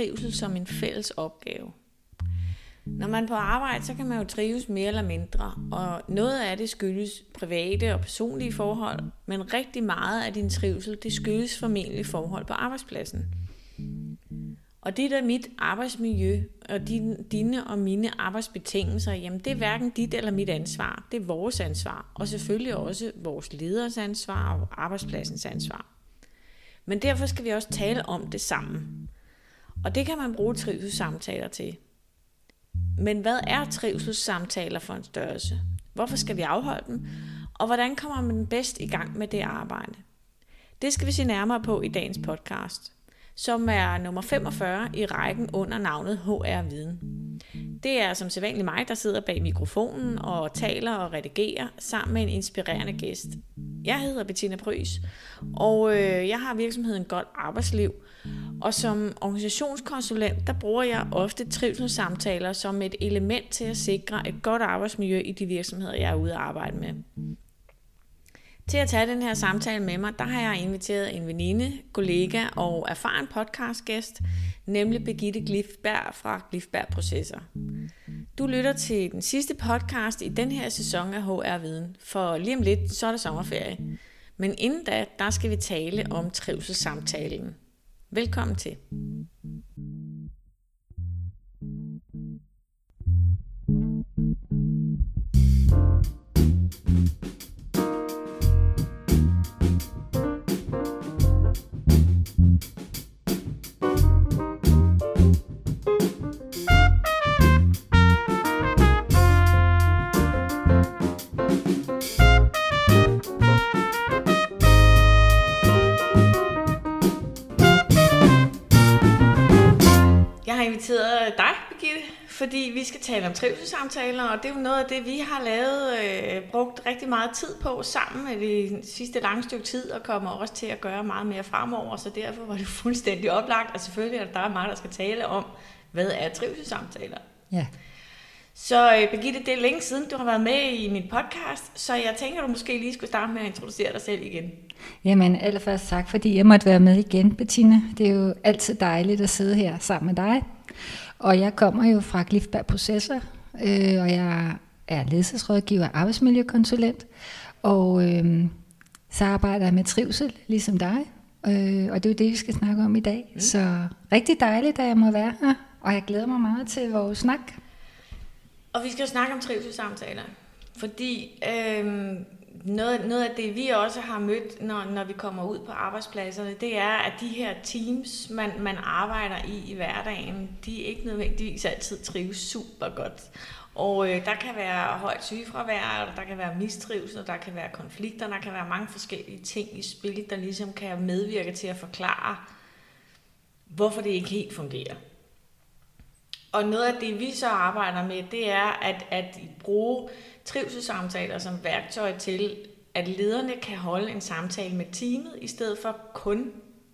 trivsel som en fælles opgave? Når man er på arbejde, så kan man jo trives mere eller mindre, og noget af det skyldes private og personlige forhold, men rigtig meget af din trivsel, det skyldes formentlig forhold på arbejdspladsen. Og det der mit arbejdsmiljø og din, dine og mine arbejdsbetingelser, jamen det er hverken dit eller mit ansvar. Det er vores ansvar, og selvfølgelig også vores leders ansvar og arbejdspladsens ansvar. Men derfor skal vi også tale om det sammen. Og det kan man bruge trivselssamtaler til. Men hvad er trivselssamtaler for en størrelse? Hvorfor skal vi afholde dem? Og hvordan kommer man bedst i gang med det arbejde? Det skal vi se nærmere på i dagens podcast som er nummer 45 i rækken under navnet HR Viden. Det er som sædvanligt mig, der sidder bag mikrofonen og taler og redigerer sammen med en inspirerende gæst. Jeg hedder Bettina Prys, og øh, jeg har virksomheden Godt Arbejdsliv. Og som organisationskonsulent, der bruger jeg ofte trivselssamtaler som et element til at sikre et godt arbejdsmiljø i de virksomheder, jeg er ude at arbejde med. Til at tage den her samtale med mig, der har jeg inviteret en veninde, kollega og erfaren podcastgæst, nemlig Begitte Glifberg fra Glifberg Processer. Du lytter til den sidste podcast i den her sæson af HR Viden, for lige om lidt, så er det sommerferie. Men inden da, der skal vi tale om trivselssamtalen. Velkommen til. Tale om trivselssamtaler, og det er jo noget af det, vi har lavet, øh, brugt rigtig meget tid på sammen med det sidste lange stykke tid, og kommer også til at gøre meget mere fremover, så derfor var det fuldstændig oplagt, og selvfølgelig er der meget, der skal tale om, hvad er trivselssamtaler. Ja. Så øh, Birgitte, det er længe siden, du har været med i min podcast, så jeg tænker, du måske lige skulle starte med at introducere dig selv igen. Jamen, allerførst tak, fordi jeg måtte være med igen, Bettina. Det er jo altid dejligt at sidde her sammen med dig. Og jeg kommer jo fra Glifberg Processer, øh, og jeg er ledelsesrådgiver og arbejdsmiljøkonsulent. Og øh, så arbejder jeg med trivsel, ligesom dig. Øh, og det er jo det, vi skal snakke om i dag. Mm. Så rigtig dejligt, at jeg må være her, og jeg glæder mig meget til vores snak. Og vi skal snakke om trivselssamtaler, fordi øh, noget, noget af det, vi også har mødt, når, når vi kommer ud på arbejdspladserne, det er, at de her teams, man, man arbejder i i hverdagen, de er ikke nødvendigvis altid trives super godt. Og øh, der kan være højt sygefravær, der kan være mistrivsel, der kan være konflikter, der kan være mange forskellige ting i spil, der ligesom kan medvirke til at forklare, hvorfor det ikke helt fungerer. Og noget af det, vi så arbejder med, det er at, at bruge trivselssamtaler som værktøj til, at lederne kan holde en samtale med teamet, i stedet for kun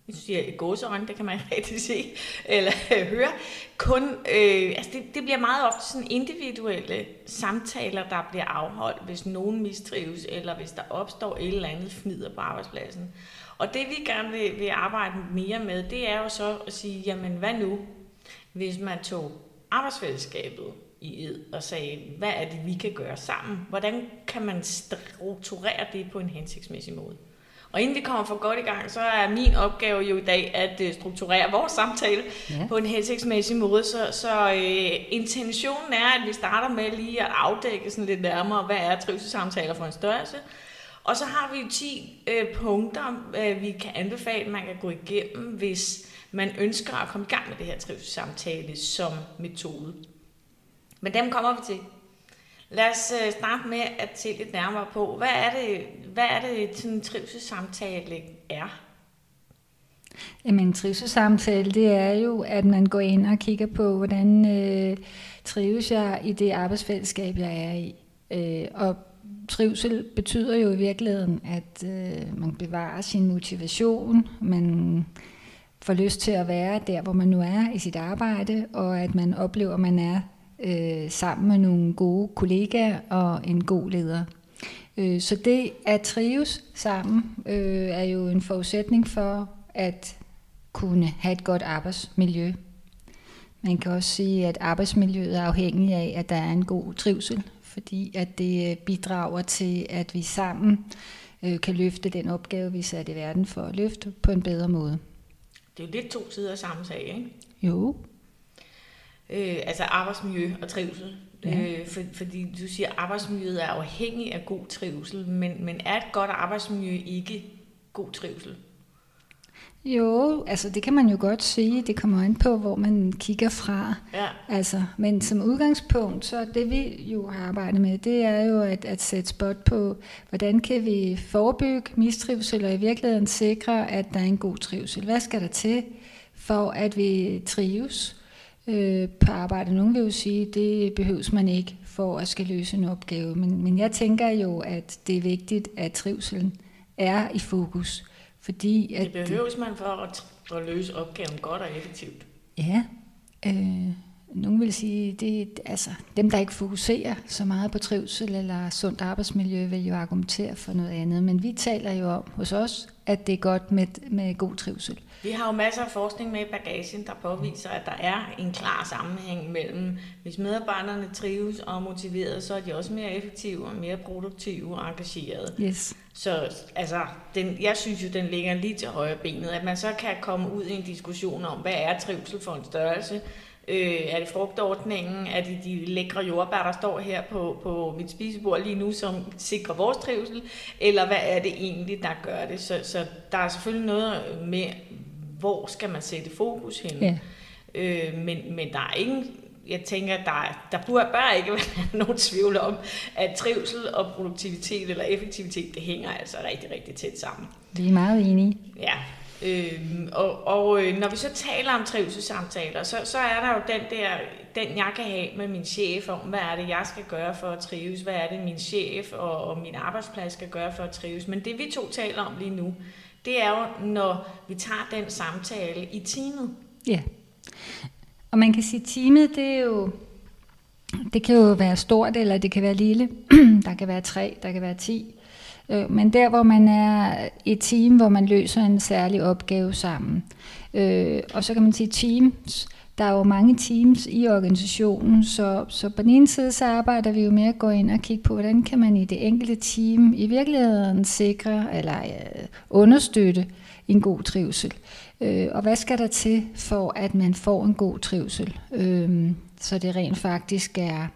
jeg siger i gåseøjne, det kan man ikke rigtig se eller høre, kun, øh, altså det, det bliver meget ofte sådan individuelle samtaler, der bliver afholdt, hvis nogen mistrives, eller hvis der opstår et eller andet fnider på arbejdspladsen. Og det vi gerne vil, vil arbejde mere med, det er jo så at sige, jamen hvad nu, hvis man tog arbejdsfællesskabet i ed og sagde, hvad er det, vi kan gøre sammen? Hvordan kan man strukturere det på en hensigtsmæssig måde? Og inden vi kommer for godt i gang, så er min opgave jo i dag at øh, strukturere vores samtale ja. på en hensigtsmæssig måde. Så, så øh, intentionen er, at vi starter med lige at afdække sådan lidt nærmere, hvad er trivselssamtaler for en størrelse. Og så har vi 10 øh, punkter, øh, vi kan anbefale, man kan gå igennem, hvis man ønsker at komme i gang med det her trivselssamtale som metode. Men dem kommer vi til. Lad os øh, starte med at se lidt nærmere på, hvad er det, hvad er det sådan en trivselssamtale er? Jamen en trivselssamtale, det er jo, at man går ind og kigger på, hvordan øh, trives jeg i det arbejdsfællesskab, jeg er i. Øh, og trivsel betyder jo i virkeligheden, at øh, man bevarer sin motivation, man får lyst til at være der, hvor man nu er i sit arbejde, og at man oplever, at man er øh, sammen med nogle gode kollegaer og en god leder. Øh, så det at trives sammen øh, er jo en forudsætning for at kunne have et godt arbejdsmiljø. Man kan også sige, at arbejdsmiljøet er afhængig af, at der er en god trivsel, fordi at det øh, bidrager til, at vi sammen øh, kan løfte den opgave, vi er sat i verden for at løfte på en bedre måde. Det er jo lidt to sider af samme sag, ikke? Jo. Øh, altså arbejdsmiljø og trivsel. Ja. Øh, for, fordi du siger, at arbejdsmiljøet er afhængig af god trivsel, men, men er et godt arbejdsmiljø ikke god trivsel? Jo, altså det kan man jo godt sige. Det kommer an på, hvor man kigger fra. Ja. Altså, men som udgangspunkt, så det vi jo har arbejdet med, det er jo at, at sætte spot på, hvordan kan vi forebygge mistrivsel og i virkeligheden sikre, at der er en god trivsel. Hvad skal der til for, at vi trives øh, på arbejde? Nogle vil jo sige, det behøves man ikke for at skal løse en opgave. Men, men jeg tænker jo, at det er vigtigt, at trivselen er i fokus. Fordi at, det behøves man for at, at løse opgaven godt og effektivt. Ja. Øh, nogen vil sige, det altså dem, der ikke fokuserer så meget på trivsel eller sundt arbejdsmiljø, vil jo argumentere for noget andet. Men vi taler jo om hos os, at det er godt med, med god trivsel. Vi har jo masser af forskning med i bagagen, der påviser, at der er en klar sammenhæng mellem, hvis medarbejderne trives og er motiveret, så er de også mere effektive og mere produktive og engagerede. Yes. Så altså, den, jeg synes jo, den ligger lige til højre benet, at man så kan komme ud i en diskussion om, hvad er trivsel for en størrelse, Øh, er det frugtordningen? Er det de lækre jordbær, der står her på, på mit spisebord lige nu, som sikrer vores trivsel? Eller hvad er det egentlig, der gør det? Så, så der er selvfølgelig noget med, hvor skal man sætte fokus hen? Ja. Øh, men, men der er ingen jeg tænker, der, der burde bare ikke være nogen tvivl om, at trivsel og produktivitet eller effektivitet, det hænger altså rigtig, rigtig tæt sammen. Vi er meget enige. Ja, Øh, og og øh, når vi så taler om trivselssamtaler, så, så er der jo den der, den jeg kan have med min chef om, hvad er det, jeg skal gøre for at trives, hvad er det, min chef og, og min arbejdsplads skal gøre for at trives. Men det vi to taler om lige nu, det er jo, når vi tager den samtale i teamet. Ja, og man kan sige, at teamet, det er jo, det kan jo være stort, eller det kan være lille. der kan være tre, der kan være ti. Øh, men der, hvor man er et team, hvor man løser en særlig opgave sammen. Øh, og så kan man sige teams. Der er jo mange teams i organisationen, så, så på den ene side så arbejder vi jo med at gå ind og kigge på, hvordan kan man i det enkelte team i virkeligheden sikre eller øh, understøtte en god trivsel. Øh, og hvad skal der til for, at man får en god trivsel? Øh, så det rent faktisk er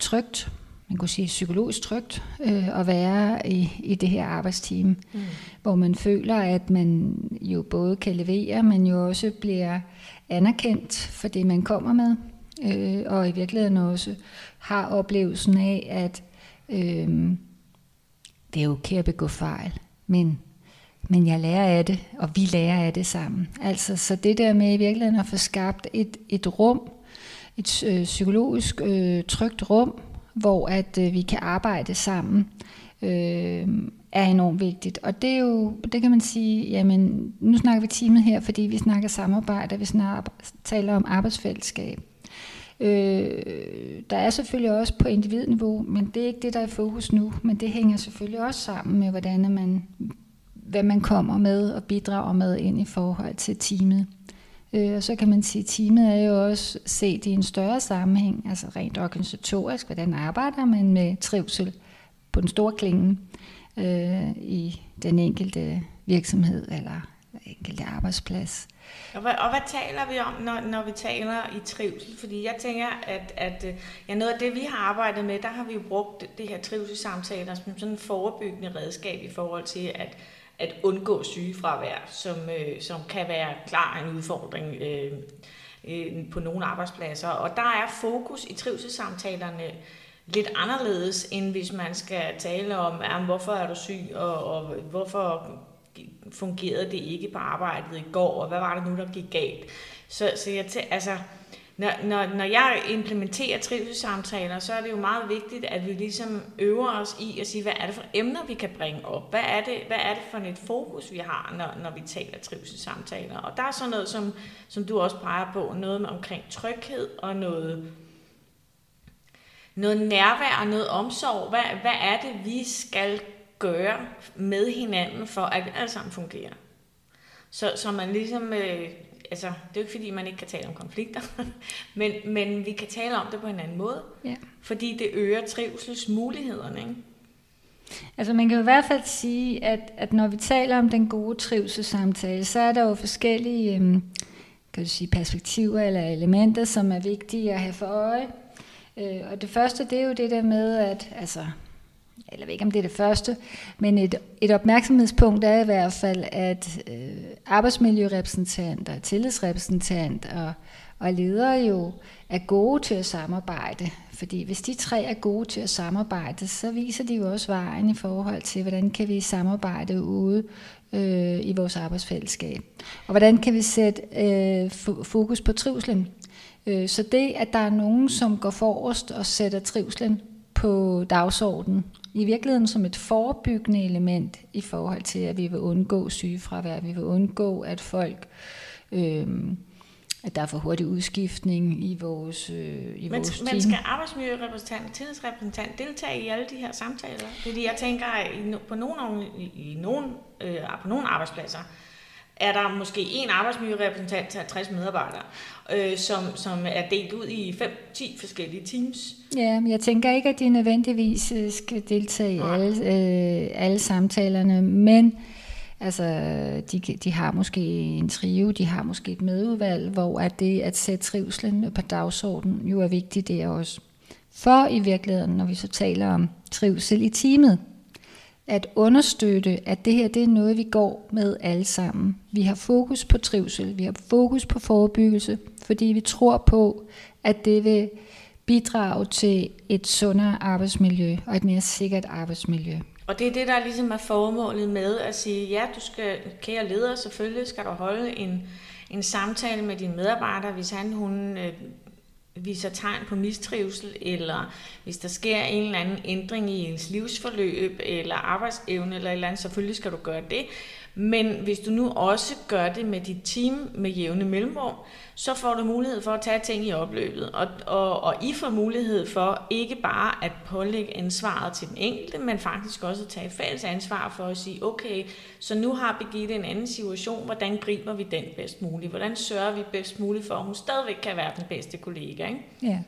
trygt, man kunne sige psykologisk trygt øh, at være i, i det her arbejdsteam, mm. hvor man føler, at man jo både kan levere, men jo også bliver anerkendt for det, man kommer med, øh, og i virkeligheden også har oplevelsen af, at øh, det er okay at begå fejl, men, men jeg lærer af det, og vi lærer af det sammen. Altså, så det der med i virkeligheden at få skabt et, et rum, et øh, psykologisk øh, trygt rum, hvor at øh, vi kan arbejde sammen, øh, er enormt vigtigt. Og det er jo, det kan man sige, jamen nu snakker vi teamet her, fordi vi snakker samarbejde, vi snakker, taler om arbejdsfællesskab. Øh, der er selvfølgelig også på individniveau, men det er ikke det, der er i fokus nu, men det hænger selvfølgelig også sammen med, hvordan man, hvad man kommer med og bidrager med ind i forhold til teamet. Øh, og så kan man sige, at teamet er jo også set i en større sammenhæng, altså rent organisatorisk, hvordan arbejder man med trivsel på den store klinge øh, i den enkelte virksomhed eller enkelte arbejdsplads. Og hvad, og hvad taler vi om, når, når vi taler i trivsel? Fordi jeg tænker, at, at øh, ja, noget af det, vi har arbejdet med, der har vi jo brugt det her trivselssamtaler som sådan en forebyggende redskab i forhold til, at at undgå sygefravær, som, øh, som kan være klar en udfordring øh, øh, på nogle arbejdspladser. Og der er fokus i trivselssamtalerne lidt anderledes, end hvis man skal tale om, ja, hvorfor er du syg, og, og hvorfor fungerede det ikke på arbejdet i går, og hvad var det nu, der gik galt. Så, så jeg tæ, altså, når, når, når jeg implementerer trivselssamtaler, så er det jo meget vigtigt, at vi ligesom øver os i at sige, hvad er det for emner, vi kan bringe op? Hvad er det, hvad er det for et fokus, vi har, når, når vi taler trivselssamtaler? Og der er sådan noget, som, som du også peger på, noget med omkring tryghed og noget, noget nærvær og noget omsorg. Hvad, hvad er det, vi skal gøre med hinanden, for at vi alle sammen fungerer? Så, så man ligesom, øh, altså det er jo ikke fordi, man ikke kan tale om konflikter, men, men vi kan tale om det på en anden måde, Ja. fordi det øger trivselsmulighederne. Ikke? Altså man kan jo i hvert fald sige, at, at når vi taler om den gode trivselssamtale, så er der jo forskellige øhm, kan du sige, perspektiver eller elementer, som er vigtige at have for øje. Øh, og det første, det er jo det der med, at altså, eller jeg ved ikke om det er det første, men et, et opmærksomhedspunkt er i hvert fald, at øh, arbejdsmiljørepræsentanter, tillidsrepræsentant og, og ledere jo er gode til at samarbejde. Fordi hvis de tre er gode til at samarbejde, så viser de jo også vejen i forhold til, hvordan kan vi samarbejde ude øh, i vores arbejdsfællesskab. Og hvordan kan vi sætte øh, fokus på trivslen. Øh, så det, at der er nogen, som går forrest og sætter trivslen på dagsordenen, i virkeligheden som et forebyggende element i forhold til, at vi vil undgå sygefravær, vi vil undgå, at folk, øh, at der er for hurtig udskiftning i vores, øh, i Men, vores team. men skal arbejdsmiljørepræsentant, tillidsrepræsentant deltage i alle de her samtaler? Fordi jeg tænker, at på nogle, i, i nogle, øh, på nogle arbejdspladser, er der måske en arbejdsmiljørepræsentant til 50 medarbejdere, øh, som, som er delt ud i 5-10 forskellige teams. Ja, men jeg tænker ikke, at de nødvendigvis øh, skal deltage i alle, øh, alle samtalerne, men altså, de, de har måske en trio, de har måske et medudvalg, hvor at det at sætte trivslen på dagsordenen jo er vigtigt der også. For i virkeligheden, når vi så taler om trivsel i teamet, at understøtte, at det her det er noget, vi går med alle sammen. Vi har fokus på trivsel, vi har fokus på forebyggelse, fordi vi tror på, at det vil bidrage til et sundere arbejdsmiljø og et mere sikkert arbejdsmiljø. Og det er det, der ligesom er formålet med at sige, ja, du skal, kære leder, selvfølgelig skal du holde en, en samtale med din medarbejder, hvis han, hun øh, viser tegn på mistrivsel, eller hvis der sker en eller anden ændring i ens livsforløb, eller arbejdsevne, eller et eller andet, selvfølgelig skal du gøre det. Men hvis du nu også gør det med dit team med jævne mellemrum, så får du mulighed for at tage ting i opløbet. Og, og, og I får mulighed for ikke bare at pålægge ansvaret til den enkelte, men faktisk også at tage fælles ansvar for at sige, okay, så nu har Birgitte en anden situation, hvordan griber vi den bedst muligt? Hvordan sørger vi bedst muligt for, at hun stadigvæk kan være den bedste kollega? Ikke? Ja.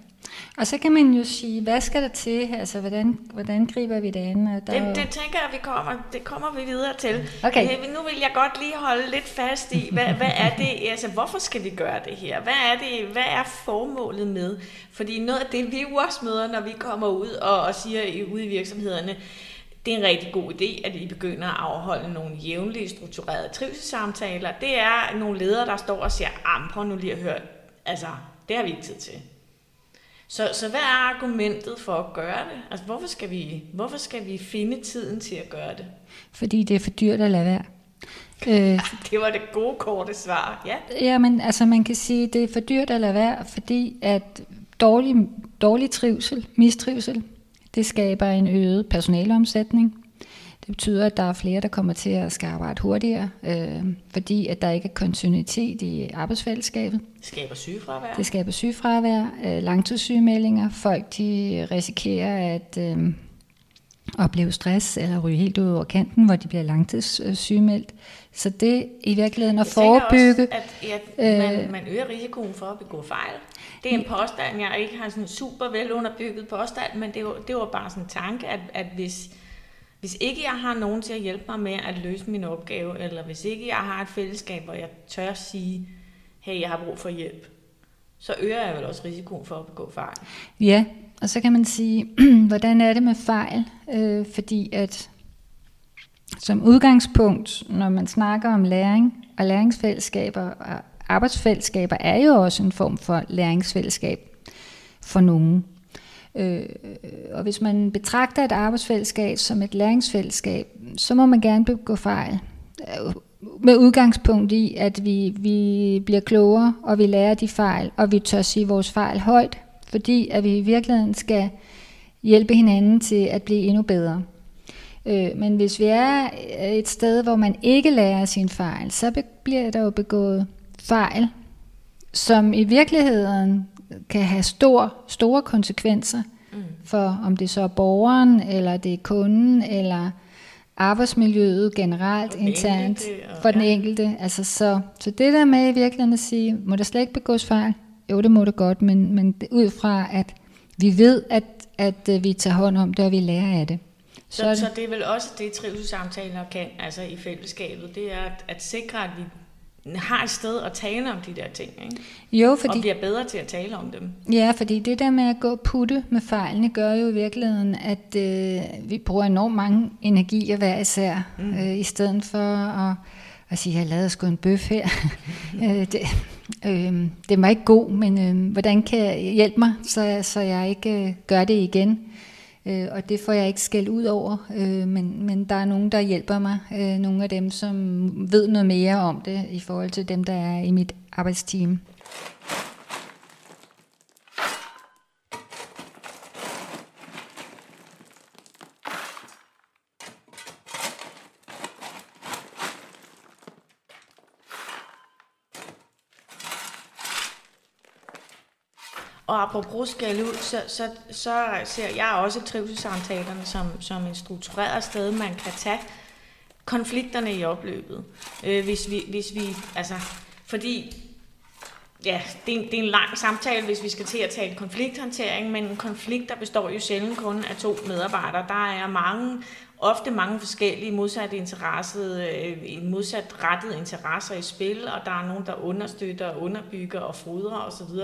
Og så kan man jo sige, hvad skal der til? Altså, hvordan, hvordan griber vi det an? Der er Det, det tænker jeg, vi kommer, det kommer vi videre til. Okay. Øh, Nu vil jeg godt lige holde lidt fast i, hvad, hvad er det, altså hvorfor skal vi gøre det her? Hvad er, det, hvad er formålet med? Fordi noget af det, vi jo også møder, når vi kommer ud og, og siger ude i virksomhederne, det er en rigtig god idé, at I begynder at afholde nogle jævnlige strukturerede trivselssamtaler. Det er nogle ledere, der står og siger, ah, prøv nu lige at høre, altså, det har vi ikke tid til. Så, så hvad er argumentet for at gøre det? Altså, hvorfor skal, vi, hvorfor skal vi finde tiden til at gøre det? Fordi det er for dyrt at lade være. Øh, Det var det gode, korte svar. Ja. Ja, men altså man kan sige, det er for dyrt at lade være, fordi at dårlig, dårlig trivsel, mistrivsel, det skaber en øget personaleomsætning. Det betyder, at der er flere, der kommer til at skal arbejde hurtigere, øh, fordi at der ikke er kontinuitet i arbejdsfællesskabet. Det skaber sygefravær. Det skaber sygefravær, øh, langtidssygemeldinger. Folk de risikerer at øh, opleve stress eller ryge helt ud over kanten, hvor de bliver langtidssygemeldt. Så det i virkeligheden at Jeg forebygge... Også, at, at Øh. man, man øger risikoen for at begå fejl. Det er en påstand, jeg ikke har sådan en super vel underbygget påstand, men det var, det var bare sådan en tanke, at, at hvis, hvis ikke jeg har nogen til at hjælpe mig med at løse min opgave, eller hvis ikke jeg har et fællesskab, hvor jeg tør sige, hey, jeg har brug for hjælp, så øger jeg vel også risikoen for at begå fejl. Ja, og så kan man sige, hvordan er det med fejl? Øh, fordi at som udgangspunkt, når man snakker om læring og læringsfællesskaber, og arbejdsfællesskaber er jo også en form for læringsfællesskab for nogen. Øh, og hvis man betragter et arbejdsfællesskab som et læringsfællesskab, så må man gerne begå fejl. Øh, med udgangspunkt i, at vi, vi bliver klogere, og vi lærer de fejl, og vi tør sige vores fejl højt, fordi at vi i virkeligheden skal hjælpe hinanden til at blive endnu bedre. Øh, men hvis vi er et sted, hvor man ikke lærer sine fejl, så bliver der jo begået fejl, som i virkeligheden kan have stor, store konsekvenser Mm. for, om det så er borgeren, eller det er kunden, eller arbejdsmiljøet generelt For internt enkelte, og- for den ja. enkelte. Altså, så, så det der med i virkeligheden at sige, må der slet ikke begås fejl? Jo, det må det godt, men, men ud fra, at vi ved, at, at øh, vi tager hånd om det, og vi lærer af det. Så, Så, det, så det er vel også det, trivselssamtaler kan, altså i fællesskabet, det er at, at sikre, at vi har et sted at tale om de der ting, ikke? jo, og fordi, bliver bedre til at tale om dem. ja, fordi det der med at gå og putte med fejlene, gør jo i virkeligheden, at øh, vi bruger enormt mange energier hver især, mm. øh, i stedet for at, at sige, jeg lavede sgu en bøf her. øh, det, øh, det var ikke god, men øh, hvordan kan jeg hjælpe mig, så, så jeg ikke øh, gør det igen? Øh, og det får jeg ikke skæld ud over, øh, men, men der er nogen, der hjælper mig. Øh, nogle af dem, som ved noget mere om det, i forhold til dem, der er i mit arbejdsteam. Og apropos skal ud, så, så, så ser jeg også trivselssamtalerne som, som en struktureret sted, man kan tage konflikterne i opløbet. Øh, hvis, vi, hvis vi, altså, fordi ja, det er, en, det er en lang samtale, hvis vi skal til at tale konflikthåndtering, men en konflikt, der består jo sjældent kun af to medarbejdere. Der er mange, ofte mange forskellige modsat interesser, øh, modsat rettede interesser i spil, og der er nogen, der understøtter, underbygger og fodrer osv.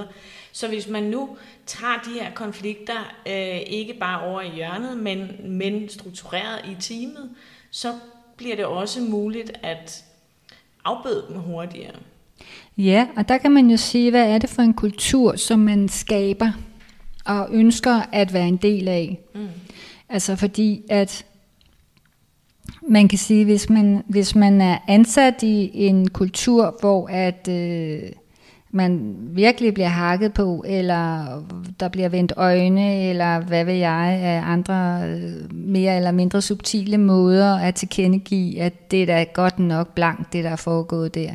Så hvis man nu tager de her konflikter øh, ikke bare over i hjørnet, men, men struktureret i teamet, så bliver det også muligt at afbøde dem hurtigere. Ja, og der kan man jo sige, hvad er det for en kultur, som man skaber og ønsker at være en del af. Mm. Altså fordi, at man kan sige, hvis man, hvis man er ansat i en kultur, hvor at øh, man virkelig bliver hakket på, eller der bliver vendt øjne, eller hvad ved jeg, af andre øh, mere eller mindre subtile måder at tilkendegive, at det er da godt nok blankt, det der er foregået der.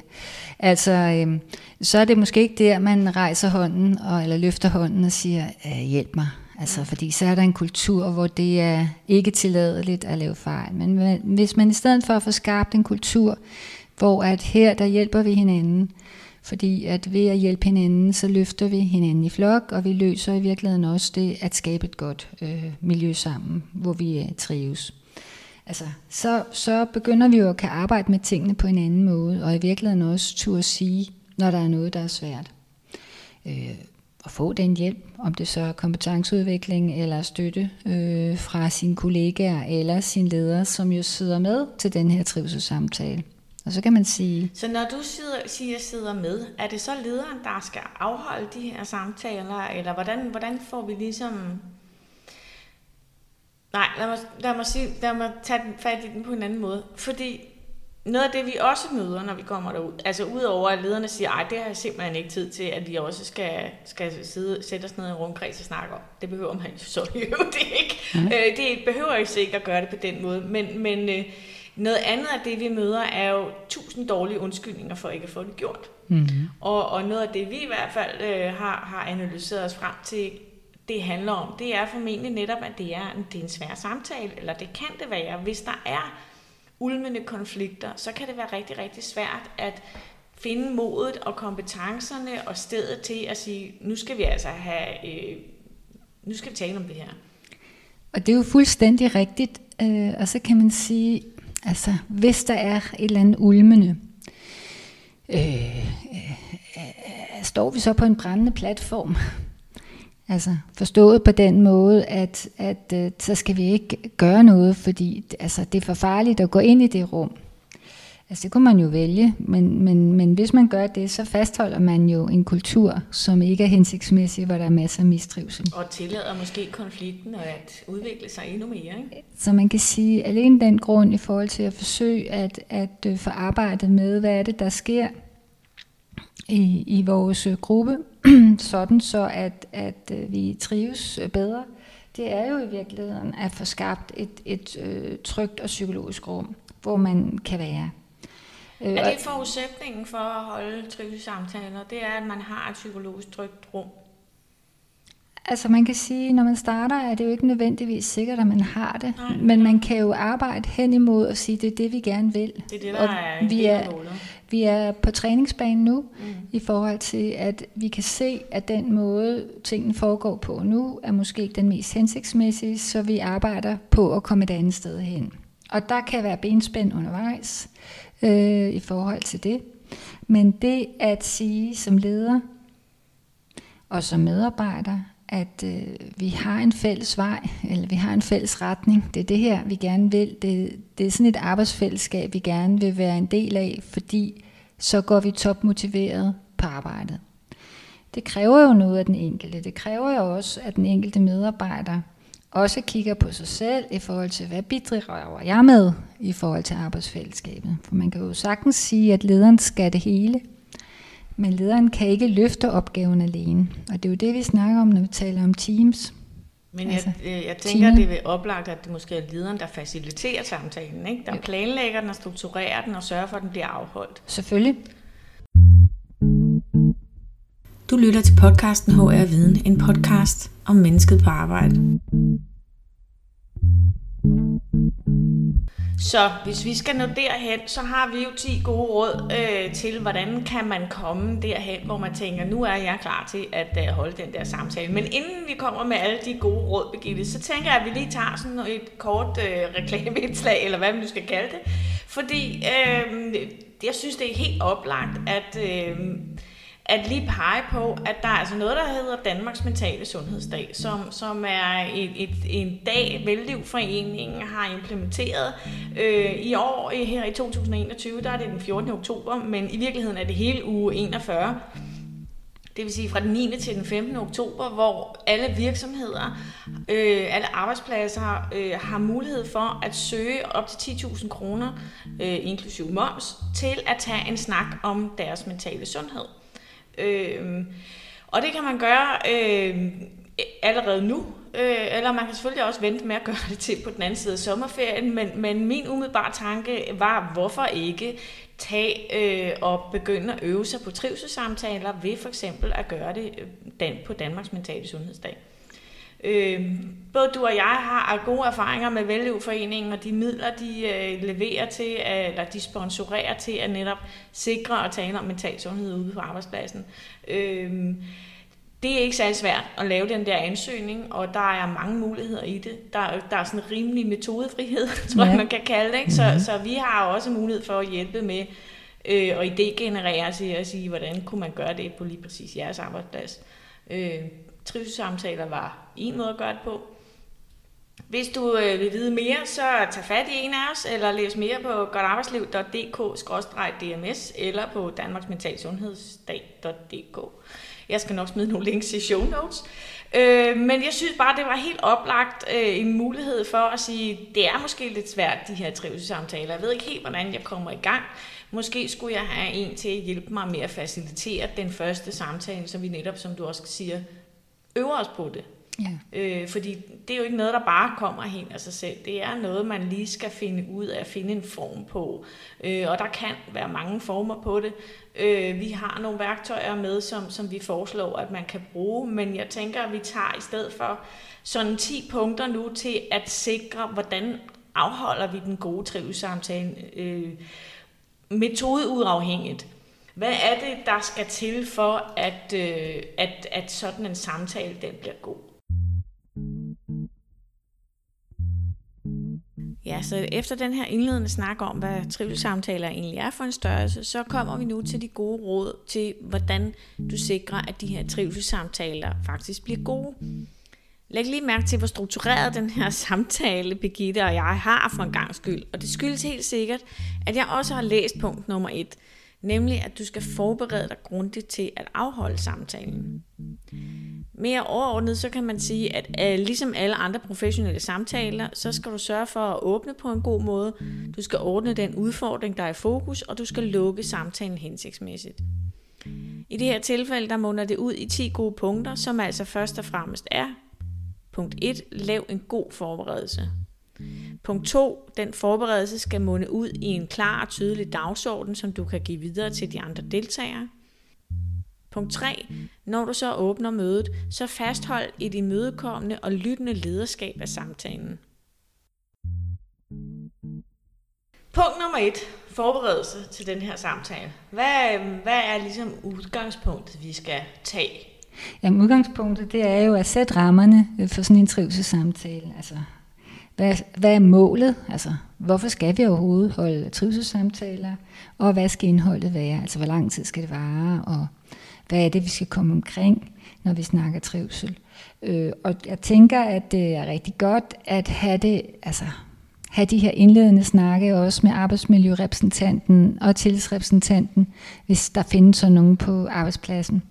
Altså, øh, så er det måske ikke der, man rejser hånden, og, eller løfter hånden og siger, hjælp mig. Altså, fordi så er der en kultur, hvor det er ikke tilladeligt at lave fejl. Men hvis man i stedet for at få skabt en kultur, hvor at her, der hjælper vi hinanden, fordi at ved at hjælpe hinanden, så løfter vi hinanden i flok, og vi løser i virkeligheden også det at skabe et godt øh, miljø sammen, hvor vi øh, trives. Altså, så, så begynder vi jo at kan arbejde med tingene på en anden måde, og i virkeligheden også turde sige, når der er noget, der er svært. Øh, at få den hjælp, om det så er kompetenceudvikling eller støtte øh, fra sine kollegaer eller sin leder, som jo sidder med til den her trivselssamtale. Og så kan man sige, Så når du sidder, siger sidder med, er det så lederen, der skal afholde de her samtaler, eller hvordan, hvordan får vi ligesom... Nej, lad mig, lad mig, sige, lad mig tage den fat i den på en anden måde. Fordi noget af det, vi også møder, når vi kommer derud, altså udover at lederne siger, ej, det har jeg simpelthen ikke tid til, at vi også skal, skal sidde, sætte os ned i en rundkreds og snakke om. Det behøver man jo så jo det ikke. Mm. Øh, det behøver jo ikke at gøre det på den måde. Men, men øh, noget andet af det, vi møder, er jo tusind dårlige undskyldninger for ikke at få det gjort. mm-hmm. Og, og noget af det, vi i hvert fald øh, har, har analyseret os frem til, det handler om, det er formentlig netop, at det er, en- det er en svær samtale, eller det kan det være. Hvis der er ulmende konflikter, så kan det være rigtig, rigtig svært at finde modet og kompetencerne og stedet til at sige, nu skal vi altså have, øh, nu skal vi tale om det her. Og det er jo fuldstændig rigtigt. Øh, og så kan man sige, altså hvis der er et eller andet ulmende, øh, øh, øh, øh står vi så på en brændende platform? Altså forstået på den måde, at, at øh, så skal vi ikke gøre noget, fordi altså, det er for farligt at gå ind i det rum. Altså det kunne man jo vælge, men, men, men hvis man gør det, så fastholder man jo en kultur, som ikke er hensigtsmæssig, hvor der er masser af mistrivsel. Og tillader måske konflikten og at udvikle sig endnu mere. Ikke? Så man kan sige, alene den grund i forhold til at forsøge at, at øh, få arbejdet med, hvad er det, der sker i, i vores øh, gruppe, sådan så at, at øh, vi trives øh, bedre, det er jo i virkeligheden at få skabt et, et øh, trygt og psykologisk rum, hvor man kan være. Øh, Er det forudsætningen for at holde trivselssamtaler? Det er, at man har et psykologisk trygt rum. Altså man kan sige, når man starter, er det jo ikke nødvendigvis sikkert, at man har det. Nej. Men man kan jo arbejde hen imod og sige, det er det, vi gerne vil. Det er det, der og er vi er, vi er på træningsbanen nu, mm. i forhold til, at vi kan se, at den måde, tingene foregår på nu, er måske ikke den mest hensigtsmæssige, så vi arbejder på at komme et andet sted hen. Og der kan være benspænd undervejs øh, i forhold til det. Men det at sige som leder og som medarbejder, at øh, vi har en fælles vej, eller vi har en fælles retning. Det er det her, vi gerne vil. Det, det er sådan et arbejdsfællesskab, vi gerne vil være en del af, fordi så går vi topmotiveret på arbejdet. Det kræver jo noget af den enkelte. Det kræver jo også, at den enkelte medarbejder også kigger på sig selv i forhold til, hvad bidrager jeg med i forhold til arbejdsfællesskabet. For man kan jo sagtens sige, at lederen skal det hele, men lederen kan ikke løfte opgaven alene. Og det er jo det, vi snakker om, når vi taler om teams. Men jeg, altså, jeg, jeg tænker, teamet. det vil oplagt, at det måske er lederen, der faciliterer samtalen, ikke? der planlægger den og strukturerer den og sørger for, at den bliver afholdt. Selvfølgelig. Du lytter til podcasten HR Viden, en podcast om mennesket på arbejde. Så hvis vi skal nå derhen, så har vi jo 10 gode råd øh, til, hvordan kan man komme derhen, hvor man tænker, nu er jeg klar til at øh, holde den der samtale. Men inden vi kommer med alle de gode råd, Birgitte, så tænker jeg, at vi lige tager sådan et kort øh, reklameindslag, eller hvad man nu skal kalde det. Fordi øh, jeg synes, det er helt oplagt, at... Øh, at lige pege på, at der er altså noget, der hedder Danmarks Mentale Sundhedsdag, som, som er et, et, en dag, Vældivforeningen har implementeret. Øh, I år, her i 2021, der er det den 14. oktober, men i virkeligheden er det hele uge 41. Det vil sige fra den 9. til den 15. oktober, hvor alle virksomheder, øh, alle arbejdspladser øh, har mulighed for at søge op til 10.000 kroner, øh, inklusive moms, til at tage en snak om deres mentale sundhed. Øh, og det kan man gøre øh, allerede nu, øh, eller man kan selvfølgelig også vente med at gøre det til på den anden side af sommerferien, men, men min umiddelbare tanke var, hvorfor ikke tage øh, og begynde at øve sig på trivselssamtaler ved for eksempel at gøre det øh, på Danmarks Mentale Sundhedsdag. Øh, både du og jeg har gode erfaringer med Vælgevforeningen og de midler, de øh, leverer til, øh, eller de sponsorerer til at netop sikre og tale om mental sundhed ude på arbejdspladsen. Øh, det er ikke særlig svært at lave den der ansøgning, og der er mange muligheder i det. Der, der er sådan en rimelig metodefrihed, tror jeg, man kan kalde det. Ikke? Så, mm-hmm. så vi har også mulighed for at hjælpe med øh, og idégenerere til at sige, hvordan kunne man gøre det på lige præcis jeres arbejdsplads. Øh, trivselssamtaler var en måde at gøre det på. Hvis du øh, vil vide mere, så tag fat i en af os, eller læs mere på godtarbejdsliv.dk-dms, eller på danmarksmentalsundhedsdag.dk. Jeg skal nok smide nogle links i show notes. Øh, men jeg synes bare, det var helt oplagt øh, en mulighed for at sige, det er måske lidt svært, de her trivselssamtaler. Jeg ved ikke helt, hvordan jeg kommer i gang. Måske skulle jeg have en til at hjælpe mig med at facilitere den første samtale, så vi netop, som du også siger, øver os på det. Ja. Øh, fordi det er jo ikke noget, der bare kommer hen af sig selv. Det er noget, man lige skal finde ud af, at finde en form på. Øh, og der kan være mange former på det. Øh, vi har nogle værktøjer med, som, som vi foreslår, at man kan bruge, men jeg tænker, at vi tager i stedet for sådan 10 punkter nu til at sikre, hvordan afholder vi den gode trivselssamtale øh, metodeuafhængigt. Hvad er det, der skal til for, at, øh, at, at sådan en samtale den bliver god? Ja, så efter den her indledende snak om, hvad trivselssamtaler egentlig er for en størrelse, så kommer vi nu til de gode råd til, hvordan du sikrer, at de her trivselssamtaler faktisk bliver gode. Læg lige mærke til, hvor struktureret den her samtale, Birgitte og jeg har for en gang skyld. Og det skyldes helt sikkert, at jeg også har læst punkt nummer et – nemlig at du skal forberede dig grundigt til at afholde samtalen. Mere overordnet, så kan man sige, at øh, ligesom alle andre professionelle samtaler, så skal du sørge for at åbne på en god måde, du skal ordne den udfordring, der er i fokus, og du skal lukke samtalen hensigtsmæssigt. I det her tilfælde, der munder det ud i 10 gode punkter, som altså først og fremmest er Punkt 1. Lav en god forberedelse. Punkt 2. Den forberedelse skal munde ud i en klar og tydelig dagsorden, som du kan give videre til de andre deltagere. Punkt 3. Når du så åbner mødet, så fasthold et imødekommende og lyttende lederskab af samtalen. Punkt nummer 1. Forberedelse til den her samtale. Hvad, hvad er ligesom udgangspunktet, vi skal tage? Jamen udgangspunktet, det er jo at sætte rammerne øh, for sådan en trivselssamtale. Altså, hvad, hvad er målet? Altså, hvorfor skal vi overhovedet holde trivselssamtaler? Og hvad skal indholdet være? Altså, hvor lang tid skal det vare? Og hvad er det, vi skal komme omkring, når vi snakker trivsel? Øh, og jeg tænker, at det er rigtig godt at have det, altså have de her indledende snakke også med arbejdsmiljørepræsentanten og tillidsrepræsentanten, hvis der findes sådan nogen på arbejdspladsen.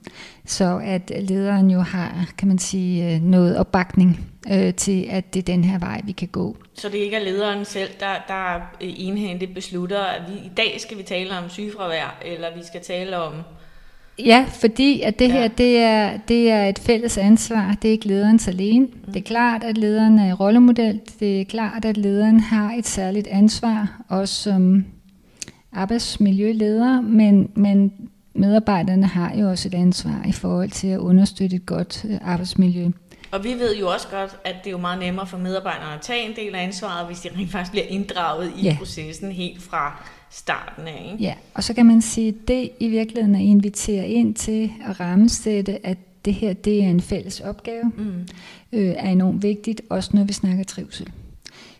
Så at lederen jo har, kan man sige, øh, noget opbakning øh, til, at det er den her vej, vi kan gå. Så det ikke er lederen selv, der, der øh, enhændigt beslutter, at vi, i dag skal vi tale om sygefravær, eller vi skal tale om Ja, fordi at det ja. her det er, det er et fælles ansvar. Det er ikke lederens alene. Mm. Det er klart, at lederen er rollemodel. Det er klart, at lederen har et særligt ansvar, også som arbejdsmiljøleder, men, men medarbejderne har jo også et ansvar i forhold til at understøtte et godt øh, arbejdsmiljø. Og vi ved jo også godt, at det er jo meget nemmere for medarbejderne at tage en del af ansvaret, hvis de rent faktisk bliver inddraget i ja. processen helt fra starten af. Ikke? Ja, og så kan man sige, at det i virkeligheden er invitere ind til at rammesætte, at det her det er en fælles opgave, mm. øh, er enormt vigtigt, også når vi snakker trivsel.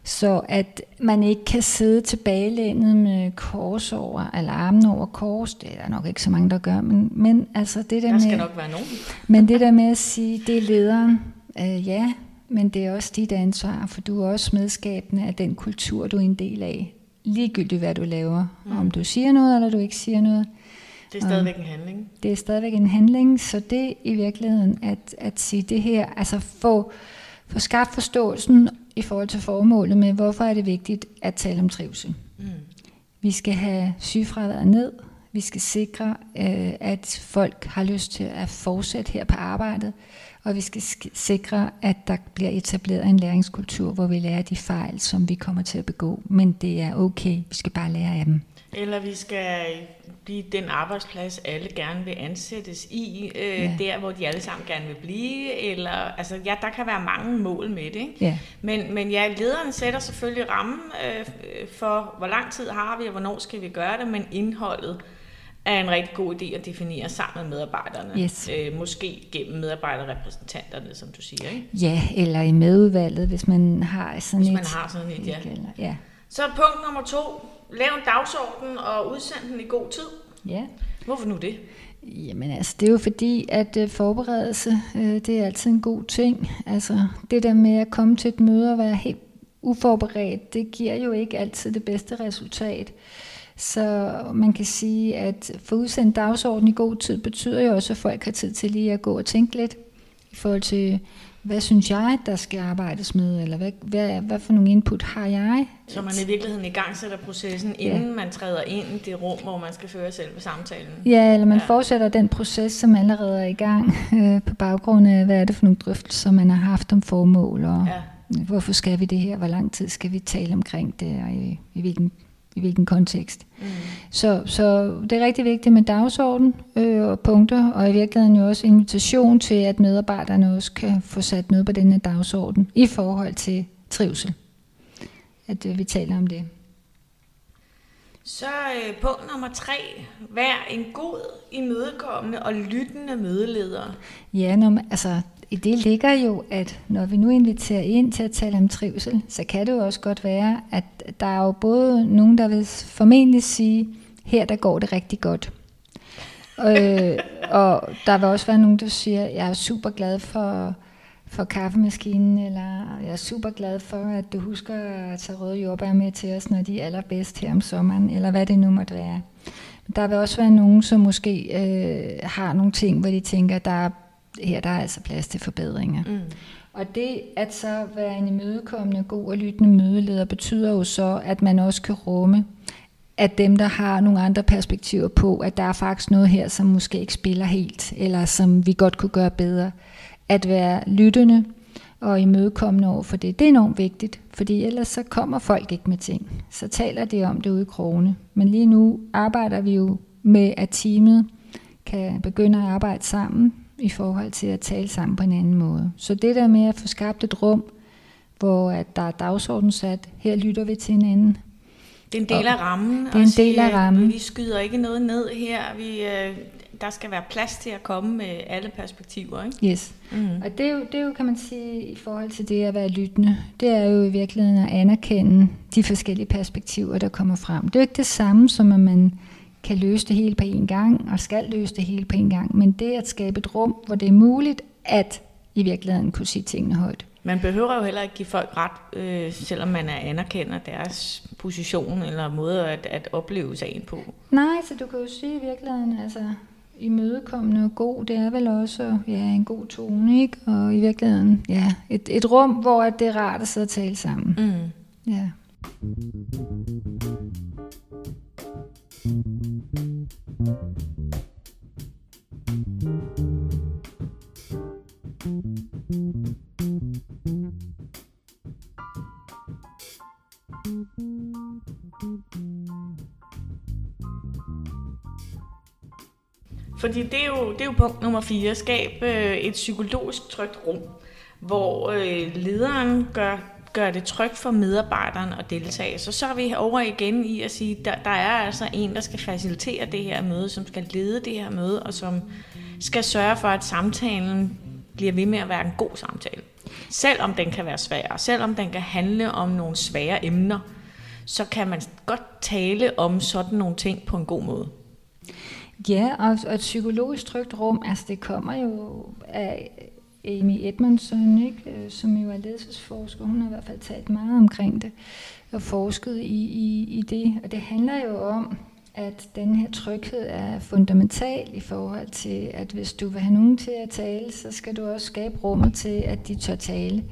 Så at man ikke kan sidde tilbagelænet med kors over, eller armen over kors, det er der nok ikke så mange, der gør, men, men altså det der, der skal med, nok være nogen. men det der med at sige, det er lederen, øh, ja, men det er også dit ansvar, for du er også medskabende af den kultur, du er en del af ligegyldigt hvad du laver. Mm. Om du siger noget, eller du ikke siger noget. Det er stadigvæk en handling. Det er stadigvæk en handling, så det i virkeligheden at, at sige det her, altså få, få skabt forståelsen i forhold til formålet med, hvorfor er det vigtigt at tale om trivsel. Mm. Vi skal have sygefraværet ned, vi skal sikre, øh, at folk har lyst til at fortsætte her på arbejdet, og vi skal sikre, at der bliver etableret en læringskultur, hvor vi lærer de fejl, som vi kommer til at begå. Men det er okay, vi skal bare lære af dem. Eller vi skal blive den arbejdsplads, alle gerne vil ansættes i, øh, ja. der hvor de alle sammen gerne vil blive. Eller, altså, ja, der kan være mange mål med det. Ikke? Ja. Men, men ja, lederen sætter selvfølgelig rammen øh, for, hvor lang tid har vi, og hvornår skal vi gøre det, men indholdet er en rigtig god idé at definere sammen med medarbejderne. Yes. Øh, måske gennem medarbejderrepræsentanterne, som du siger. Ikke? Ja, eller i medudvalget, hvis man har sådan hvis et. man har sådan et, ja. Eller, ja. Så punkt nummer to. Lav en dagsorden og udsend den i god tid. Ja. Hvorfor nu det? Jamen altså, det er jo fordi, at uh, forberedelse, uh, det er altid en god ting. Altså, det der med at komme til et møde og være helt uforberedt, det giver jo ikke altid det bedste resultat. Så man kan sige, at få udsendt dagsorden i god tid betyder jo også, at folk har tid til lige at gå og tænke lidt i forhold til, hvad synes jeg, der skal arbejdes med, eller hvad, hvad, hvad for nogle input har jeg? Så man i virkeligheden i gang sætter processen, inden ja. man træder ind i det rum, hvor man skal føre selve samtalen? Ja, eller man ja. fortsætter den proces, som allerede er i gang, øh, på baggrund af, hvad er det for nogle drøftelser, man har haft om formål, og ja. hvorfor skal vi det her, hvor lang tid skal vi tale omkring det, og i, i hvilken i hvilken kontekst. Mm. Så, så det er rigtig vigtigt med dagsorden øh, og punkter, og i virkeligheden jo også invitation til, at medarbejderne også kan få sat noget på denne dagsorden i forhold til trivsel. At øh, vi taler om det. Så øh, punkt nummer tre. Vær en god, imødekommende og lyttende mødeleder. Ja, når man, altså i det ligger jo, at når vi nu inviterer ind til at tale om trivsel, så kan det jo også godt være, at der er jo både nogen, der vil formentlig sige, her der går det rigtig godt. øh, og der vil også være nogen, der siger, jeg er super glad for, for kaffemaskinen, eller jeg er super glad for, at du husker at tage røde jordbær med til os, når de er allerbedst her om sommeren, eller hvad det nu måtte være. Der vil også være nogen, som måske øh, har nogle ting, hvor de tænker, der er her der er altså plads til forbedringer. Mm. Og det at så være en imødekommende, god og lyttende mødeleder, betyder jo så, at man også kan rumme, at dem, der har nogle andre perspektiver på, at der er faktisk noget her, som måske ikke spiller helt, eller som vi godt kunne gøre bedre. At være lyttende og imødekommende over for det, det er enormt vigtigt, fordi ellers så kommer folk ikke med ting. Så taler de om det ude i krone. Men lige nu arbejder vi jo med, at teamet kan begynde at arbejde sammen i forhold til at tale sammen på en anden måde. Så det der med at få skabt et rum, hvor at der er dagsorden sat, her lytter vi til hinanden. Det er en del af rammen. Det er en del af rammen. Vi skyder ikke noget ned her. Vi, øh, der skal være plads til at komme med alle perspektiver. Ikke? Yes. Mm. Og det er, jo, det er jo, kan man sige, i forhold til det at være lyttende, det er jo i virkeligheden at anerkende de forskellige perspektiver, der kommer frem. Det er jo ikke det samme som, at man kan løse det hele på en gang, og skal løse det hele på en gang, men det at skabe et rum, hvor det er muligt at i virkeligheden kunne sige tingene højt. Man behøver jo heller ikke give folk ret, øh, selvom man er anerkender deres position eller måde at, at opleve sagen på. Nej, så du kan jo sige i virkeligheden, altså imødekommende og god, det er vel også ja, en god tone, ikke? Og i virkeligheden, ja, et, et rum, hvor det er rart at sidde og tale sammen. Mm. Ja. Fordi det er jo, det er jo punkt nummer 4. Skab øh, et psykologisk trygt rum, hvor øh, lederen gør, gør det trygt for medarbejderen at deltage. Så så er vi over igen i at sige, der, der er altså en, der skal facilitere det her møde, som skal lede det her møde, og som skal sørge for, at samtalen bliver ved med at være en god samtale. Selvom den kan være svær, selvom den kan handle om nogle svære emner, så kan man godt tale om sådan nogle ting på en god måde. Ja, og, og et psykologisk trygt rum, altså det kommer jo af Amy Edmondson, ikke? Øh, som jo er ledelsesforsker. Hun har i hvert fald talt meget omkring det og forsket i, i, i det. Og det handler jo om, at den her tryghed er fundamental i forhold til, at hvis du vil have nogen til at tale, så skal du også skabe rummet til, at de tør tale.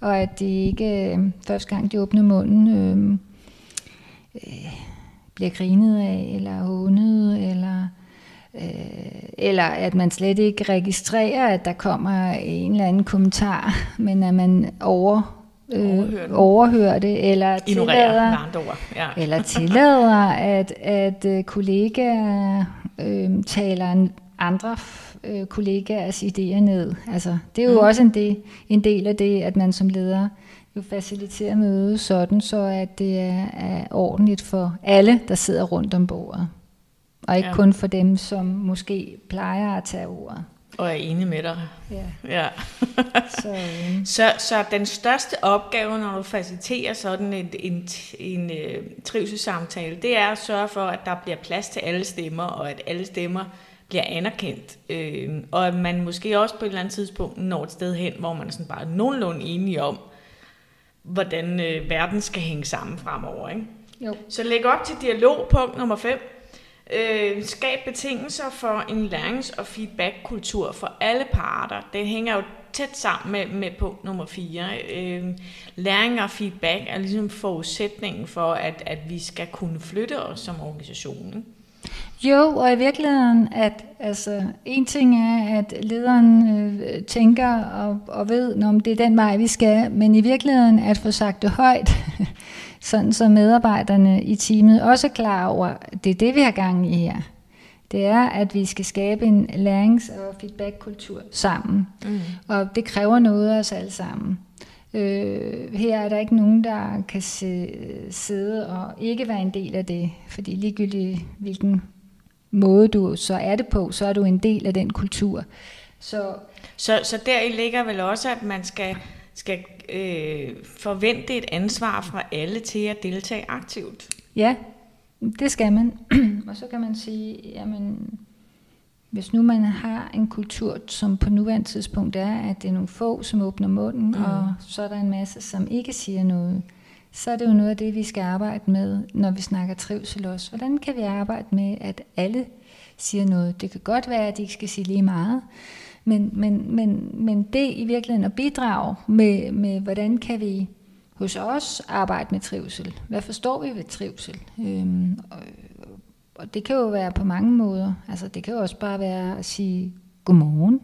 Og at det ikke øh, første gang de åbner munden øh, øh, bliver grinet af, eller hånet, eller eller at man slet ikke registrerer, at der kommer en eller anden kommentar, men at man over, øh, overhører, overhører det, eller tillader, ja. eller tillader at, at øh, kollegaer øh, taler andre øh, kollegaers idéer ned. Altså, det er jo mm. også en del, en del af det, at man som leder jo faciliterer mødet sådan, så at det er, er ordentligt for alle, der sidder rundt om bordet og ikke ja. kun for dem, som måske plejer at tage ordet. Og er enig med dig. Ja. ja. så, øh. så, så den største opgave, når du faciliterer sådan en, en, en uh, trivselssamtale, det er at sørge for, at der bliver plads til alle stemmer, og at alle stemmer bliver anerkendt. Øh, og at man måske også på et eller andet tidspunkt når et sted hen, hvor man er sådan bare nogenlunde enige om, hvordan øh, verden skal hænge sammen fremover. Ikke? Jo. Så læg op til dialog, punkt nummer 5. Øh, skab betingelser for en lærings- og feedbackkultur for alle parter. Det hænger jo tæt sammen med, med punkt nummer 4. Øh, læring og feedback er ligesom forudsætningen for, at, at vi skal kunne flytte os som organisation. Jo, og i virkeligheden, at altså, en ting er, at lederen øh, tænker og, og ved, om det er den vej, vi skal, men i virkeligheden at få sagt det højt, sådan så medarbejderne i teamet også er klar over, at det er det, vi har gang i her. Det er, at vi skal skabe en lærings- og feedback-kultur sammen. Mm. Og det kræver noget af os alle sammen. Øh, her er der ikke nogen, der kan se, sidde og ikke være en del af det, fordi ligegyldigt hvilken måde du så er det på, så er du en del af den kultur. Så, så, så der ligger vel også, at man skal, skal øh, forvente et ansvar fra alle til at deltage aktivt. Ja, det skal man. og så kan man sige, jamen, hvis nu man har en kultur, som på nuværende tidspunkt er, at det er nogle få, som åbner munden, mm. og så er der en masse, som ikke siger noget, så er det jo noget af det, vi skal arbejde med, når vi snakker trivsel også. Hvordan kan vi arbejde med, at alle siger noget? Det kan godt være, at de ikke skal sige lige meget, men, men, men, men det i virkeligheden at bidrage med, med, hvordan kan vi hos os arbejde med trivsel? Hvad forstår vi ved trivsel? Øhm, og, og det kan jo være på mange måder. Altså det kan jo også bare være at sige godmorgen,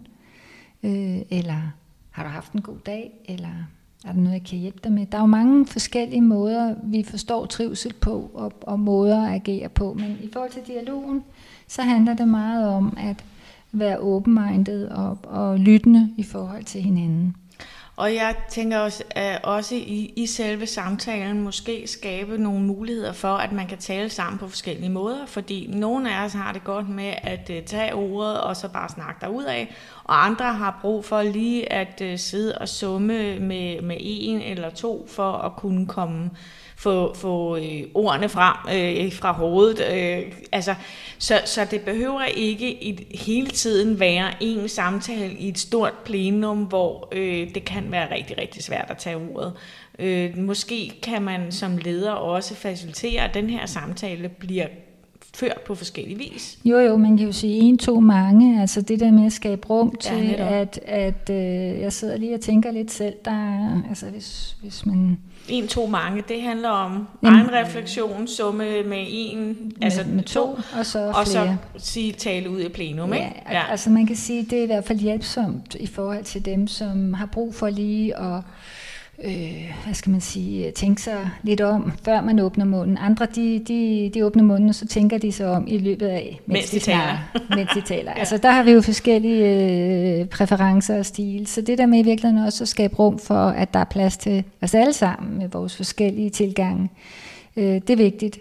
øh, eller har du haft en god dag, eller Er der noget, jeg kan hjælpe dig med? Der er jo mange forskellige måder, vi forstår trivsel på, og, og måder at agere på. Men i forhold til dialogen, så handler det meget om at være open-minded og, og lyttende i forhold til hinanden. Og jeg tænker også, at også i, i selve samtalen måske skabe nogle muligheder for, at man kan tale sammen på forskellige måder, fordi nogle af os har det godt med at uh, tage ordet og så bare snakke af, og andre har brug for lige at uh, sidde og summe med, med en eller to for at kunne komme få, få øh, ordene frem øh, fra hovedet. Øh, altså, så, så det behøver ikke i, hele tiden være en samtale i et stort plenum, hvor øh, det kan være rigtig, rigtig svært at tage ordet. Øh, måske kan man som leder også facilitere, at den her samtale bliver ført på forskellige vis. Jo, jo, man kan jo sige en, to, mange. Altså det der med at skabe rum til, ja, at, at øh, jeg sidder lige og tænker lidt selv, der, altså hvis, hvis man en, to, mange, det handler om Jamen, egen refleksion, summe med en, med, altså med to, og så og så sige, tale ud i plenum. Ja, ikke? ja, altså man kan sige, det er i hvert fald hjælpsomt i forhold til dem, som har brug for lige at øh, hvad skal man sige, tænke sig lidt om, før man åbner munden. Andre, de, de, de åbner munden, og så tænker de sig om i løbet af, mens, mens de, de taler. mens de taler. ja. Altså, der har vi jo forskellige øh, præferencer og stil. Så det der med i virkeligheden også at skabe rum for, at der er plads til os alle sammen med vores forskellige tilgange, øh, det er vigtigt.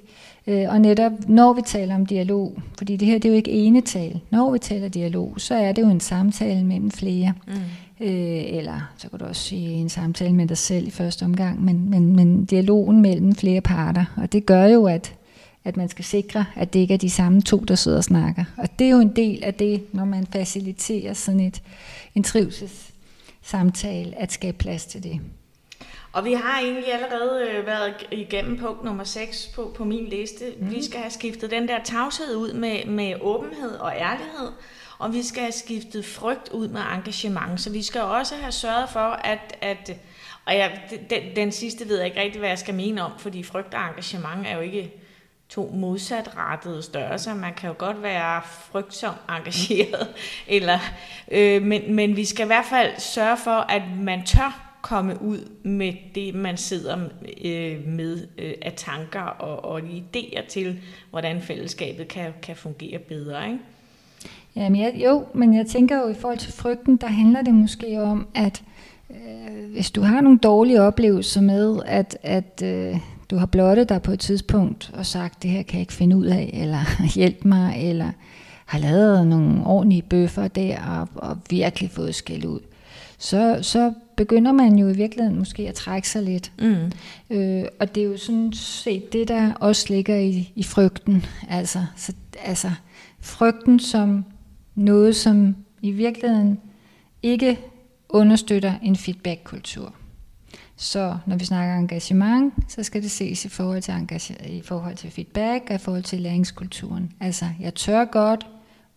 Øh, og netop når vi taler om dialog, fordi det her det er jo ikke enetal, når vi taler dialog, så er det jo en samtale mellem flere. Mm. Øh, eller så kan du også sige en samtale med dig selv i første omgang, men, men, men dialogen mellem flere parter. Og det gør jo, at, at man skal sikre, at det ikke er de samme to, der sidder og snakker. Og det er jo en del af det, når man faciliterer sådan et, en trivselssamtale, at skabe plads til det. Og vi har egentlig allerede øh, været igennem punkt nummer 6 på, på min liste. Mm. Vi skal have skiftet den der tavshed ud med, med åbenhed og ærlighed og vi skal have skiftet frygt ud med engagement. Så vi skal også have sørget for, at, at og ja, den, den sidste ved jeg ikke rigtig, hvad jeg skal mene om, fordi frygt og engagement er jo ikke to modsatrettede størrelser. Man kan jo godt være frygtsom engageret, eller, øh, men, men vi skal i hvert fald sørge for, at man tør komme ud med det, man sidder øh, med øh, af tanker og, og idéer til, hvordan fællesskabet kan, kan fungere bedre. Ikke? Jamen, jeg, jo, men jeg tænker jo i forhold til frygten, der handler det måske om, at øh, hvis du har nogle dårlige oplevelser med, at, at øh, du har blottet dig på et tidspunkt og sagt, det her kan jeg ikke finde ud af, eller hjælp mig, eller har lavet nogle ordentlige bøffer der og, og virkelig fået skæld ud, så, så begynder man jo i virkeligheden måske at trække sig lidt. Mm. Øh, og det er jo sådan set det, der også ligger i, i frygten. Altså, så, altså frygten som noget, som i virkeligheden ikke understøtter en feedback-kultur. Så når vi snakker engagement, så skal det ses i forhold til, engage- i forhold til feedback og i forhold til læringskulturen. Altså, jeg tør godt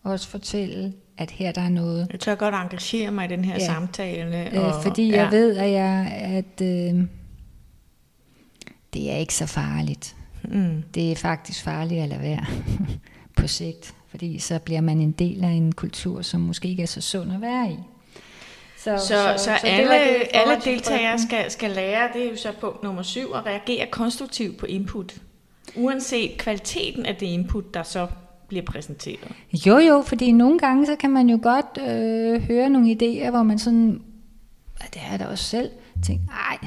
også fortælle, at her der er noget. Jeg tør godt engagere mig i den her ja. samtale. Øh, og, øh, fordi ja. jeg ved, at, jeg, at øh, det er ikke så farligt. Mm. Det er faktisk farligt at lade være på sigt fordi så bliver man en del af en kultur, som måske ikke er så sund at være i. Så, så, så, så, så alle, det, alle deltagere skal, skal lære, det er jo så på nummer syv, at reagere konstruktivt på input, uanset kvaliteten af det input, der så bliver præsenteret. Jo jo, fordi nogle gange så kan man jo godt øh, høre nogle idéer, hvor man sådan, det er der også selv, tænker, ej.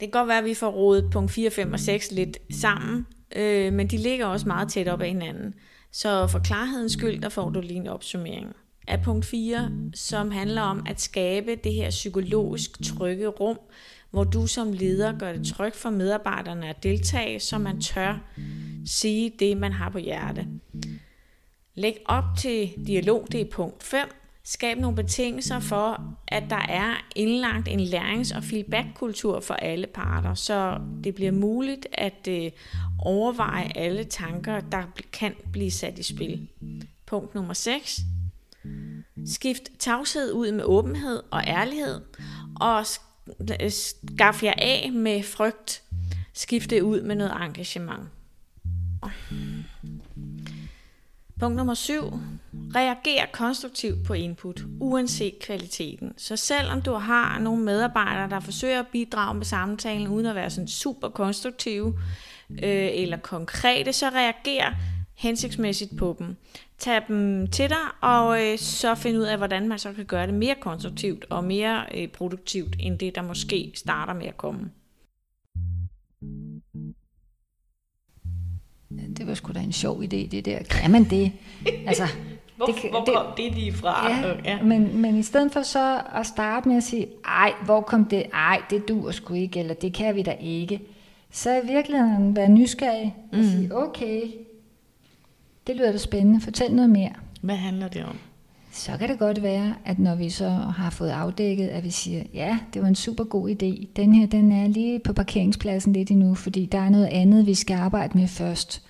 Det kan godt være, at vi får rodet punkt 4, 5 og 6 lidt sammen, øh, men de ligger også meget tæt op ad hinanden. Så for klarhedens skyld, der får du lige en opsummering af punkt 4, som handler om at skabe det her psykologisk trygge rum, hvor du som leder gør det trygt for medarbejderne at deltage, så man tør sige det, man har på hjerte. Læg op til dialog, det er punkt 5, Skab nogle betingelser for, at der er indlagt en lærings- og feedbackkultur for alle parter, så det bliver muligt at øh, overveje alle tanker, der kan blive sat i spil. Punkt nummer 6. Skift tavshed ud med åbenhed og ærlighed, og øh, skaff jer af med frygt. Skift det ud med noget engagement. Punkt nummer 7. Reager konstruktivt på input, uanset kvaliteten. Så selvom du har nogle medarbejdere, der forsøger at bidrage med samtalen, uden at være sådan super konstruktive øh, eller konkrete, så reager hensigtsmæssigt på dem. Tag dem til dig, og øh, så find ud af, hvordan man så kan gøre det mere konstruktivt og mere øh, produktivt, end det, der måske starter med at komme. Det var sgu da en sjov idé, det der. Kan man det? Altså, hvor, det, hvor det, kom det lige fra? Ja, ja. Men, men i stedet for så at starte med at sige, ej, hvor kom det? Ej, det duer sgu ikke, eller det kan vi da ikke. Så i virkeligheden være nysgerrig og mm. sige, okay, det lyder da spændende, fortæl noget mere. Hvad handler det om? Så kan det godt være, at når vi så har fået afdækket, at vi siger, ja, det var en super god idé. Den her, den er lige på parkeringspladsen lidt endnu, fordi der er noget andet, vi skal arbejde med først.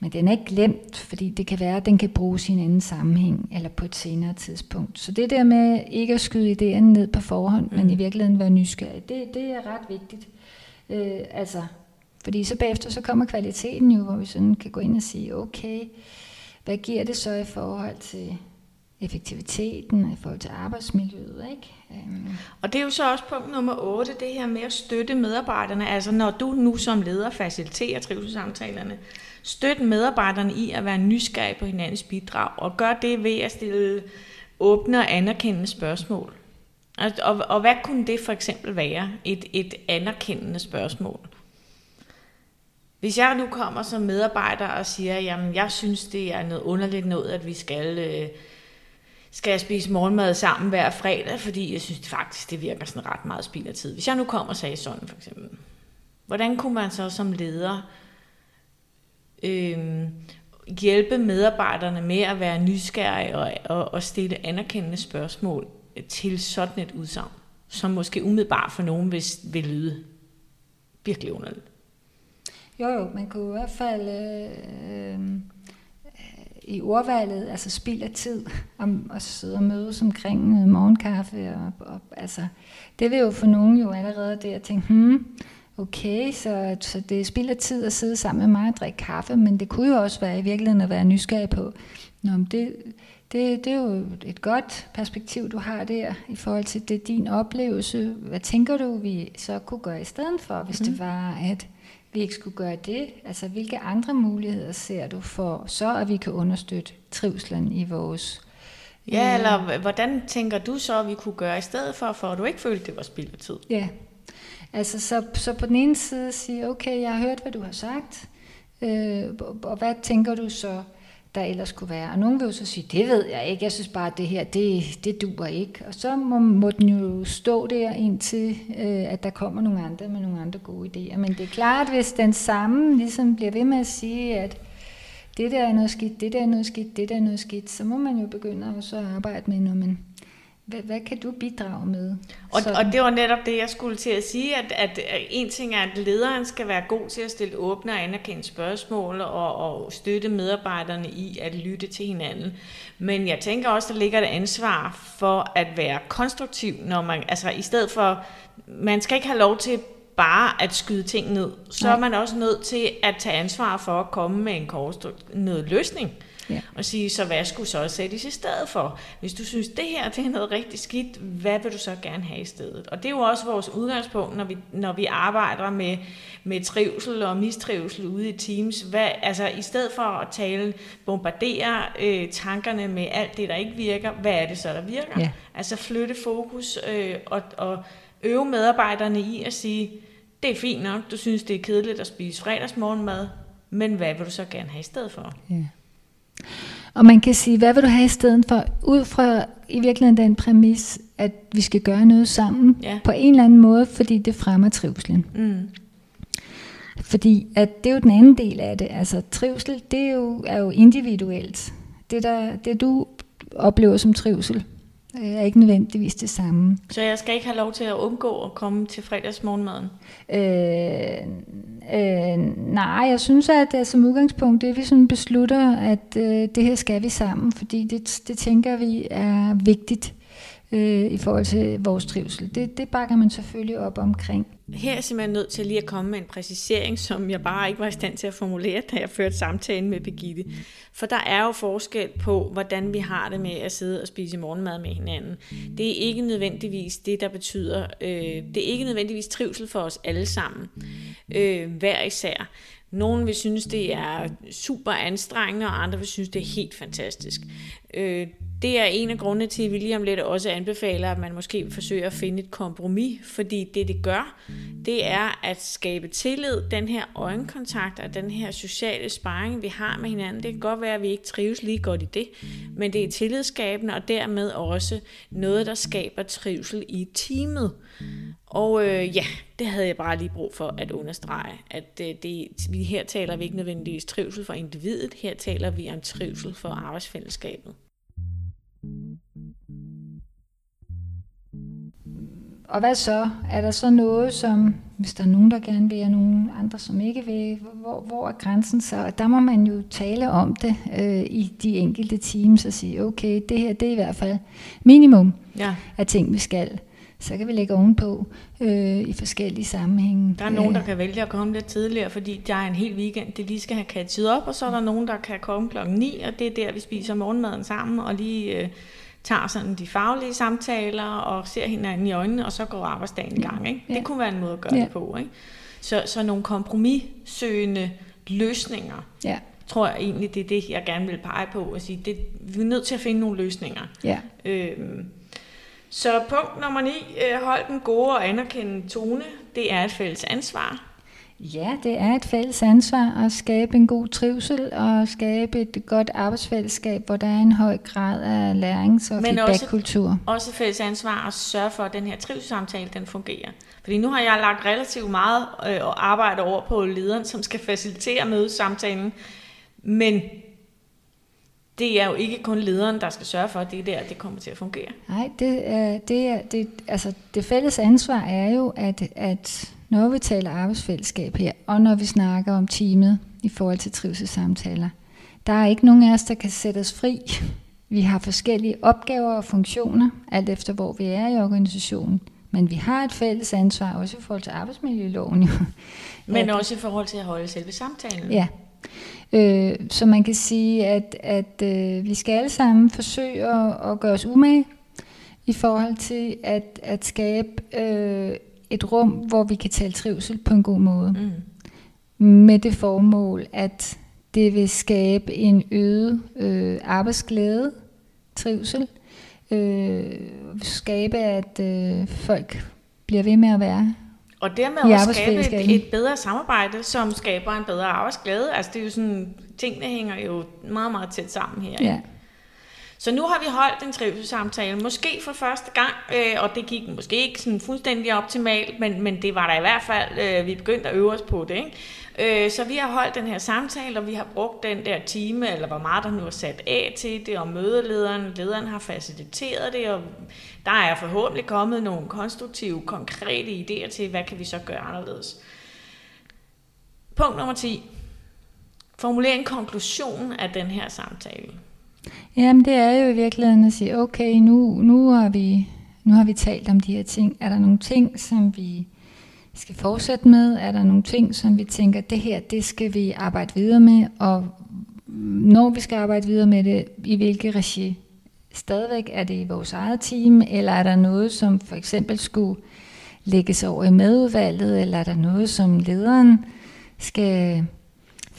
Men den er ikke glemt, fordi det kan være, at den kan bruges i en anden sammenhæng, eller på et senere tidspunkt. Så det der med ikke at skyde idéerne ned på forhånd, mm. men i virkeligheden være nysgerrig, det, det er ret vigtigt. Øh, altså, fordi så bagefter så kommer kvaliteten jo, hvor vi sådan kan gå ind og sige, okay, hvad giver det så i forhold til effektiviteten, i forhold til arbejdsmiljøet, ikke? Øhm. Og det er jo så også punkt nummer 8, det her med at støtte medarbejderne. Altså når du nu som leder faciliterer trivselssamtalerne, støt medarbejderne i at være nysgerrige på hinandens bidrag, og gør det ved at stille åbne og anerkendende spørgsmål. Og, og, og hvad kunne det for eksempel være? Et, et anerkendende spørgsmål. Hvis jeg nu kommer som medarbejder og siger, jamen jeg synes, det er noget underligt noget, at vi skal, øh, skal jeg spise morgenmad sammen hver fredag, fordi jeg synes faktisk, det virker sådan ret meget spild af tid. Hvis jeg nu kommer og sagde sådan for eksempel, hvordan kunne man så som leder øh, hjælpe medarbejderne med at være nysgerrige og, og, og stille anerkendende spørgsmål til sådan et udsagn, som måske umiddelbart for nogen vil, vil lyde virkelig underligt. Jo, jo, man kunne i hvert fald øh, øh, i ordvalget, altså spild af tid, om at sidde og mødes omkring øh, morgenkaffe. Og, og, altså, det vil jo for nogen jo allerede der tænke, hmm, okay, så, så det er spild af tid at sidde sammen med mig og drikke kaffe, men det kunne jo også være i virkeligheden at være nysgerrig på, Nå, men det, det, det er jo et godt perspektiv, du har der i forhold til det, din oplevelse. Hvad tænker du, vi så kunne gøre i stedet for, hvis mm. det mhm. var, at vi ikke skulle gøre det? Altså, hvilke andre muligheder ser du for, så at vi kan understøtte trivslen i vores... Ja, øh, eller hvordan tænker du så, at vi kunne gøre i stedet for, for at du ikke følte, det var spild af tid? Ja, altså så, så på den ene side sige, okay, jeg har hørt, hvad du har sagt, øh, og hvad tænker du så, der ellers kunne være. Og nogen vil jo så sige, det ved jeg ikke, jeg synes bare, at det her, det, det duer ikke. Og så må, må den jo stå der indtil, øh, at der kommer nogle andre med nogle andre gode idéer. Men det er klart, hvis den samme ligesom bliver ved med at sige, at det der er noget skidt, det der er noget skidt, det der er noget skidt, så må man jo begynde at så arbejde med, når man hvad, hvad kan du bidrage med? Og, og det var netop det, jeg skulle til at sige, at, at en ting er, at lederen skal være god til at stille åbne og anerkendte spørgsmål og, og støtte medarbejderne i at lytte til hinanden. Men jeg tænker også, der ligger et ansvar for at være konstruktiv, når man, altså i stedet for, man skal ikke have lov til bare at skyde ting ned, så Nej. er man også nødt til at tage ansvar for at komme med en noget løsning. Ja. Og sige, så hvad skulle så sættes i stedet for? Hvis du synes, det her det er noget rigtig skidt, hvad vil du så gerne have i stedet? Og det er jo også vores udgangspunkt, når vi, når vi arbejder med, med trivsel og mistrivsel ude i teams. Hvad, altså i stedet for at tale, bombardere øh, tankerne med alt det, der ikke virker, hvad er det så, der virker? Ja. Altså flytte fokus øh, og, og øve medarbejderne i at sige, det er fint nok, du synes, det er kedeligt at spise fredagsmorgenmad, men hvad vil du så gerne have i stedet for? Ja. Og man kan sige, hvad vil du have i stedet for? Ud fra i virkeligheden den præmis, at vi skal gøre noget sammen ja. på en eller anden måde, fordi det fremmer trivselen. Mm. Fordi at det er jo den anden del af det. Altså trivsel, det er jo, er jo individuelt. Det, der, det du oplever som trivsel, er ikke nødvendigvis det samme. Så jeg skal ikke have lov til at undgå at komme til fredagsmorgenmaden? Øh, øh, nej, jeg synes, at det som udgangspunkt, det vi sådan beslutter, at øh, det her skal vi sammen, fordi det, det tænker vi er vigtigt øh, i forhold til vores trivsel. Det, det bakker man selvfølgelig op omkring. her er jeg simpelthen nødt til lige at komme med en præcisering, som jeg bare ikke var i stand til at formulere, da jeg førte samtalen med Begitte. For der er jo forskel på, hvordan vi har det med at sidde og spise morgenmad med hinanden. Det er ikke nødvendigvis det, der betyder, øh, det er ikke nødvendigvis trivsel for os alle sammen, øh, hver især. Nogle vil synes, det er super anstrengende, og andre vil synes, det er helt fantastisk. Øh, det er en af grundene til, at vi lige om lidt også anbefaler, at man måske forsøger at finde et kompromis, fordi det, det gør, det er at skabe tillid, den her øjenkontakt og den her sociale sparring, vi har med hinanden. Det kan godt være, at vi ikke trives lige godt i det, men det er tillidsskabende, og dermed også noget, der skaber trivsel i teamet. Og øh, ja, det havde jeg bare lige brug for at understrege, at øh, det, vi her taler vi ikke nødvendigvis trivsel for individet, her taler vi om trivsel for arbejdsfællesskabet. Og hvad så? Er der så noget, som, hvis der er nogen, der gerne vil, og nogen andre, som ikke vil, hvor, hvor er grænsen så? Og der må man jo tale om det øh, i de enkelte teams og sige, okay, det her det er i hvert fald minimum ja. af ting, vi skal. Så kan vi lægge ovenpå øh, i forskellige sammenhænge. Der er nogen, der kan vælge at komme lidt tidligere, fordi der er en hel weekend, det lige skal have catchet op, og så er der nogen, der kan komme klokken 9, og det er der, vi spiser morgenmaden sammen, og lige... Øh, tager sådan de faglige samtaler og ser hinanden i øjnene, og så går arbejdsdagen i gang. Ikke? Ja. Det kunne være en måde at gøre ja. det på. Ikke? Så, så nogle kompromissøgende løsninger, ja. tror jeg egentlig, det er det, jeg gerne vil pege på. At sige, det, vi er nødt til at finde nogle løsninger. Ja. Øhm, så punkt nummer 9, øh, hold den gode og anerkendende tone. Det er et fælles ansvar. Ja, det er et fælles ansvar at skabe en god trivsel og skabe et godt arbejdsfællesskab, hvor der er en høj grad af lærings- og feedbackkultur. Også, også fælles ansvar at sørge for, at den her trivselssamtale den fungerer. Fordi nu har jeg lagt relativt meget øh, arbejde over på lederen, som skal facilitere mødesamtalen. Men det er jo ikke kun lederen, der skal sørge for, at det er der, det kommer til at fungere. Nej, det, er, det, er, det, altså, det fælles ansvar er jo, at, at når vi taler arbejdsfællesskab her, og når vi snakker om teamet i forhold til trivselssamtaler, der er ikke nogen af os, der kan sætte os fri. Vi har forskellige opgaver og funktioner, alt efter hvor vi er i organisationen. Men vi har et fælles ansvar, også i forhold til arbejdsmiljøloven. Jo. Men også i forhold til at holde selve samtalen. Ja. Øh, så man kan sige, at, at øh, vi skal alle sammen forsøge at, at gøre os umage i forhold til at, at skabe øh, et rum, hvor vi kan tale trivsel på en god måde. Mm. Med det formål, at det vil skabe en øget øh, arbejdsglæde, trivsel, øh, skabe, at øh, folk bliver ved med at være og dermed også skabe et, et bedre samarbejde, som skaber en bedre arbejdsglæde. Altså det er jo sådan, tingene hænger jo meget, meget tæt sammen her. Ja. Så nu har vi holdt en trivselssamtale, måske for første gang, øh, og det gik måske ikke sådan fuldstændig optimalt, men, men det var der i hvert fald, øh, vi begyndte at øve os på det. Ikke? Øh, så vi har holdt den her samtale, og vi har brugt den der time, eller hvor meget der nu er sat af til det, og mødelederen, lederen har faciliteret det, og der er forhåbentlig kommet nogle konstruktive, konkrete idéer til, hvad kan vi så gøre anderledes. Punkt nummer 10. Formulere en konklusion af den her samtale. Jamen det er jo i virkeligheden at sige, okay, nu, nu, har vi, nu har vi talt om de her ting. Er der nogle ting, som vi skal fortsætte med? Er der nogle ting, som vi tænker, det her, det skal vi arbejde videre med? Og når vi skal arbejde videre med det, i hvilke regi? Stadigvæk er det i vores eget team, eller er der noget, som for eksempel skulle lægges over i medudvalget, eller er der noget, som lederen skal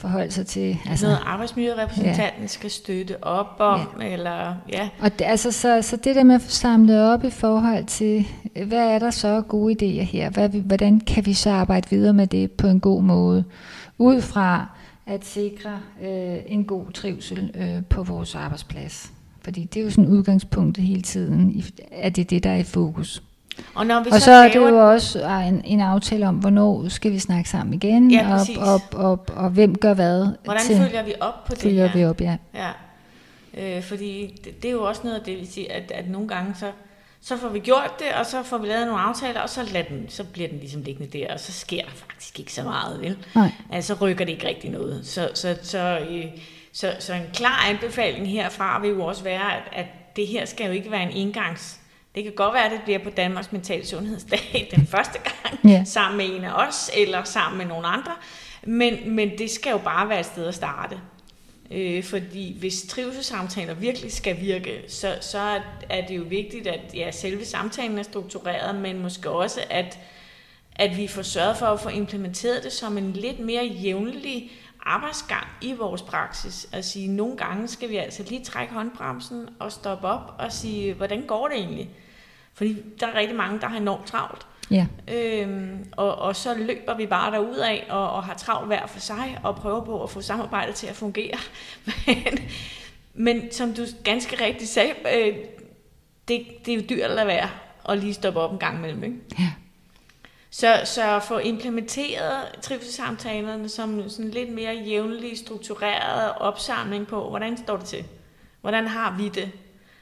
forholde sig til. Altså, noget arbejdsmiljørepræsentanten ja. skal støtte op om, ja. eller ja. Og det, altså, så, så det der med at få samlet op i forhold til, hvad er der så gode idéer her? Hvad, hvordan kan vi så arbejde videre med det på en god måde? Ud fra at sikre øh, en god trivsel øh, på vores arbejdsplads. Fordi det er jo sådan udgangspunktet hele tiden, at det er det, der er i fokus. Og, når vi og så, så er det jo også en, en aftale om, hvornår skal vi snakke sammen igen, ja, og, og, og, og, og hvem gør hvad. Hvordan til, følger vi op på det følger her? vi op, ja. ja. Øh, fordi det, det er jo også noget af det, vi siger, at, at nogle gange så, så får vi gjort det, og så får vi lavet nogle aftaler, og så, lader den, så bliver den ligesom liggende der, og så sker der faktisk ikke så meget, vel? Nej. Altså, så rykker det ikke rigtig noget. Så, så, så, øh, så, så en klar anbefaling herfra vil jo også være, at, at det her skal jo ikke være en engangs Det kan godt være, at det bliver på Danmarks Mental Sundhedsdag den første gang, ja. sammen med en af os, eller sammen med nogle andre. Men, men det skal jo bare være et sted at starte. Øh, fordi hvis trivselssamtaler virkelig skal virke, så, så er det jo vigtigt, at ja, selve samtalen er struktureret, men måske også, at, at vi får sørget for at få implementeret det som en lidt mere jævnlig arbejdsgang i vores praksis. At sige, nogle gange skal vi altså lige trække håndbremsen og stoppe op og sige, hvordan går det egentlig? Fordi der er rigtig mange, der har enormt travlt. Ja. Øhm, og, og så løber vi bare derud af og, og har travlt hver for sig og prøver på at få samarbejdet til at fungere. men, men som du ganske rigtigt sagde, øh, det, det er jo dyrt at lade være og lige stoppe op en gang imellem. Ikke? Ja. Så, så få implementeret trivselssamtalerne som sådan lidt mere jævnlig struktureret opsamling på, hvordan står det til? Hvordan har vi det?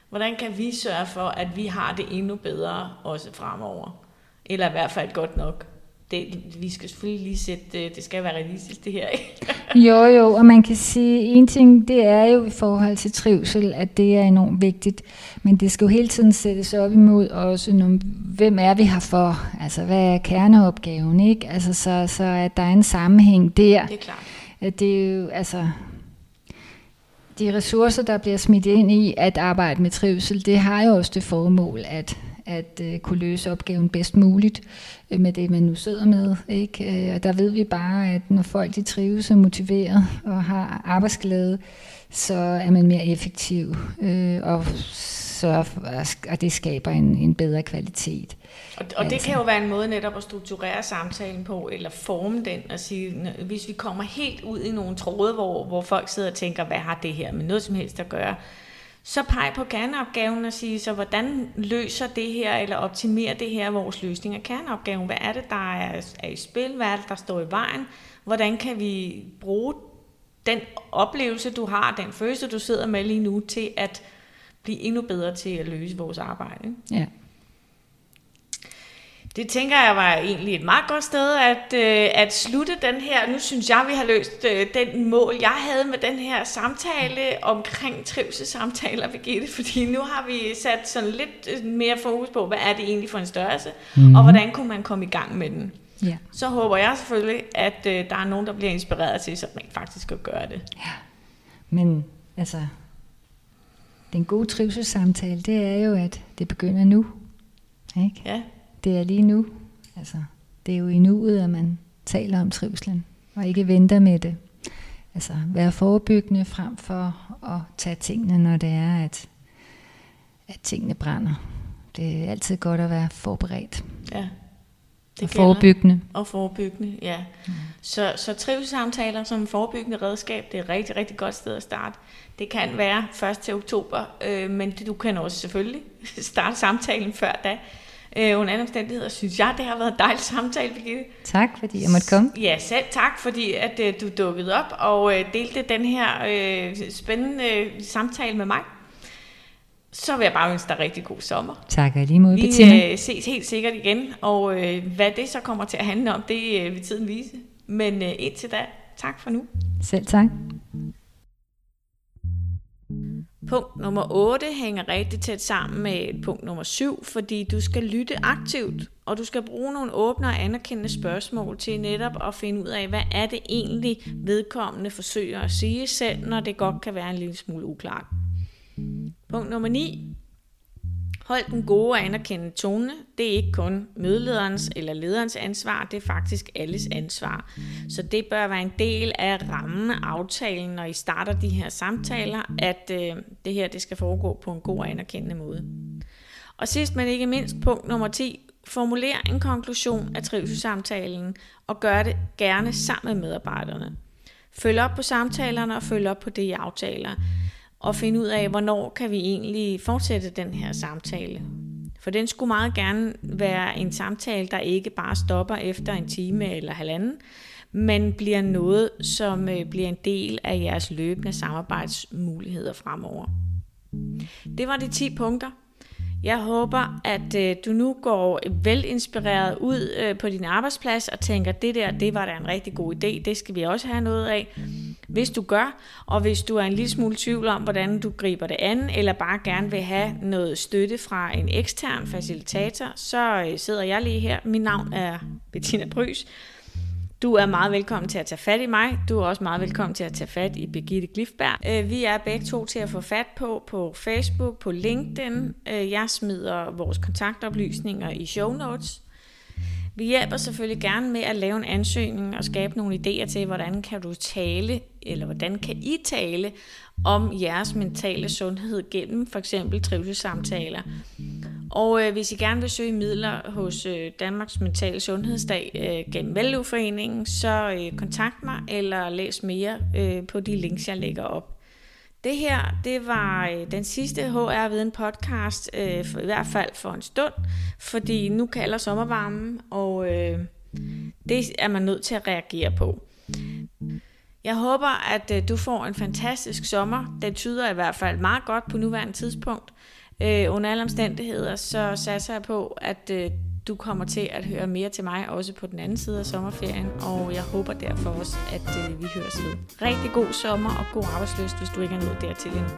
Hvordan kan vi sørge for, at vi har det endnu bedre også fremover? Eller i hvert fald godt nok. Det, vi skal selvfølgelig lige sætte, det skal være realistisk det her, ikke? jo, jo, og man kan sige, en ting, det er jo i forhold til trivsel, at det er enormt vigtigt, men det skal jo hele tiden sættes op imod også, nogle, hvem er vi her for? Altså, hvad er kerneopgaven, ikke? Altså, så, så at der er en sammenhæng der. Det er klart. At det er jo, altså, de ressourcer, der bliver smidt ind i at arbejde med trivsel, det har jo også det formål, at at øh, kunne løse opgaven bedst muligt øh, med det, man nu sidder med. Ikke? Øh, og der ved vi bare, at når folk de trives og motiveret og har arbejdsglæde, så er man mere effektiv, øh, og, så, og det skaber en, en bedre kvalitet. Og, og det altså. kan jo være en måde netop at strukturere samtalen på, eller forme den, og sige, hvis vi kommer helt ud i nogle tråde, hvor, hvor folk sidder og tænker, hvad har det her med noget som helst at gøre, så peg på kerneopgaven og sige, så hvordan løser det her, eller optimerer det her vores løsning af kerneopgaven? Hvad er det, der er, er i spil? Hvad er det, der står i vejen? Hvordan kan vi bruge den oplevelse, du har, den følelse, du sidder med lige nu, til at blive endnu bedre til at løse vores arbejde? Ja. Det tænker jeg var egentlig et meget godt sted at, øh, at slutte den her. Nu synes jeg, vi har løst øh, den mål, jeg havde med den her samtale omkring trivselsamtaler, Birgitte. Fordi nu har vi sat sådan lidt øh, mere fokus på, hvad er det egentlig for en størrelse, mm. og hvordan kunne man komme i gang med den. Ja. Så håber jeg selvfølgelig, at øh, der er nogen, der bliver inspireret til så rent faktisk at gøre det. Ja, men altså, den gode trivselssamtale, det er jo, at det begynder nu. Ikke? Ja det er lige nu. Altså, det er jo i nuet, at man taler om trivslen, og ikke venter med det. Altså, være forebyggende frem for at tage tingene, når det er, at, at tingene brænder. Det er altid godt at være forberedt. Ja. Det og forebyggende. Og forebyggende, ja. Mm. Så, så trivselssamtaler som forebyggende redskab, det er et rigtig, rigtig godt sted at starte. Det kan være først til oktober, øh, men det, du kan også selvfølgelig starte samtalen før da. Øh, under andre omstændigheder synes jeg, det har været en dejlig samtale, Birgitte. Tak, fordi jeg måtte komme. Ja, selv tak, fordi at øh, du dukkede op og øh, delte den her øh, spændende øh, samtale med mig. Så vil jeg bare ønske dig rigtig god sommer. Tak og lige måde, Vi Bettina. øh, ses helt sikkert igen, og øh, hvad det så kommer til at handle om, det øh, vil tiden vise. Men øh, indtil da, tak for nu. Selv tak. Punkt nummer 8 hænger rigtig tæt sammen med punkt nummer 7, fordi du skal lytte aktivt, og du skal bruge nogle åbne og anerkendende spørgsmål til netop at finde ud af, hvad er det egentlig vedkommende forsøger at sige selv, når det godt kan være en lille smule uklart. Punkt nummer 9. Hold den gode og anerkendende tone. Det er ikke kun mødelederens eller lederens ansvar, det er faktisk alles ansvar. Så det bør være en del af rammen aftalen, når I starter de her samtaler, at øh, det her det skal foregå på en god og anerkendende måde. Og sidst men ikke mindst, punkt nummer 10. Formuler en konklusion af trivselssamtalen og gør det gerne sammen med medarbejderne. Følg op på samtalerne og følg op på det, I aftaler og finde ud af, hvornår kan vi egentlig fortsætte den her samtale. For den skulle meget gerne være en samtale, der ikke bare stopper efter en time eller halvanden, men bliver noget, som øh, bliver en del af jeres løbende samarbejdsmuligheder fremover. Det var de 10 punkter. Jeg håber, at øh, du nu går velinspireret ud øh, på din arbejdsplads og tænker, det der, det var da en rigtig god idé, det skal vi også have noget af. hvis du gør, og hvis du er en lille smule tvivl om, hvordan du griber det an, eller bare gerne vil have noget støtte fra en ekstern facilitator, så øh, sidder jeg lige her. Mit navn er Bettina Brys. Du er meget velkommen til at tage fat i mig. Du er også meget velkommen til at tage fat i Birgitte Glifberg. Øh, vi er begge to til at få fat på på Facebook, på LinkedIn. Øh, jeg smider vores kontaktoplysninger i show notes. Vi hjælper selvfølgelig gerne med at lave en ansøgning og skabe nogle idéer til, hvordan kan du tale, eller hvordan kan I tale om jeres mentale sundhed gennem for eksempel trivselssamtaler. Og øh, hvis I gerne vil søge midler hos øh, Danmarks Mentale Sundhedsdag øh, gennem Vælgeforeningen, så øh, kontakt mig eller læs mere øh, på de links, jeg lægger op. Det her, det var øh, den sidste HR Viden podcast, øh, for, i hvert fald for en stund, fordi nu kalder sommervarmen, og øh, det er man nødt til at reagere på. Jeg håber, at øh, du får en fantastisk sommer. Det tyder i hvert fald meget godt på nuværende tidspunkt. Øh, under alle omstændigheder, så satser jeg på, at øh, du kommer til at høre mere til mig, også på den anden side af sommerferien, og jeg håber derfor også, at øh, vi høres ved. Rigtig god sommer og god arbejdsløst, hvis du ikke er nået dertil endnu.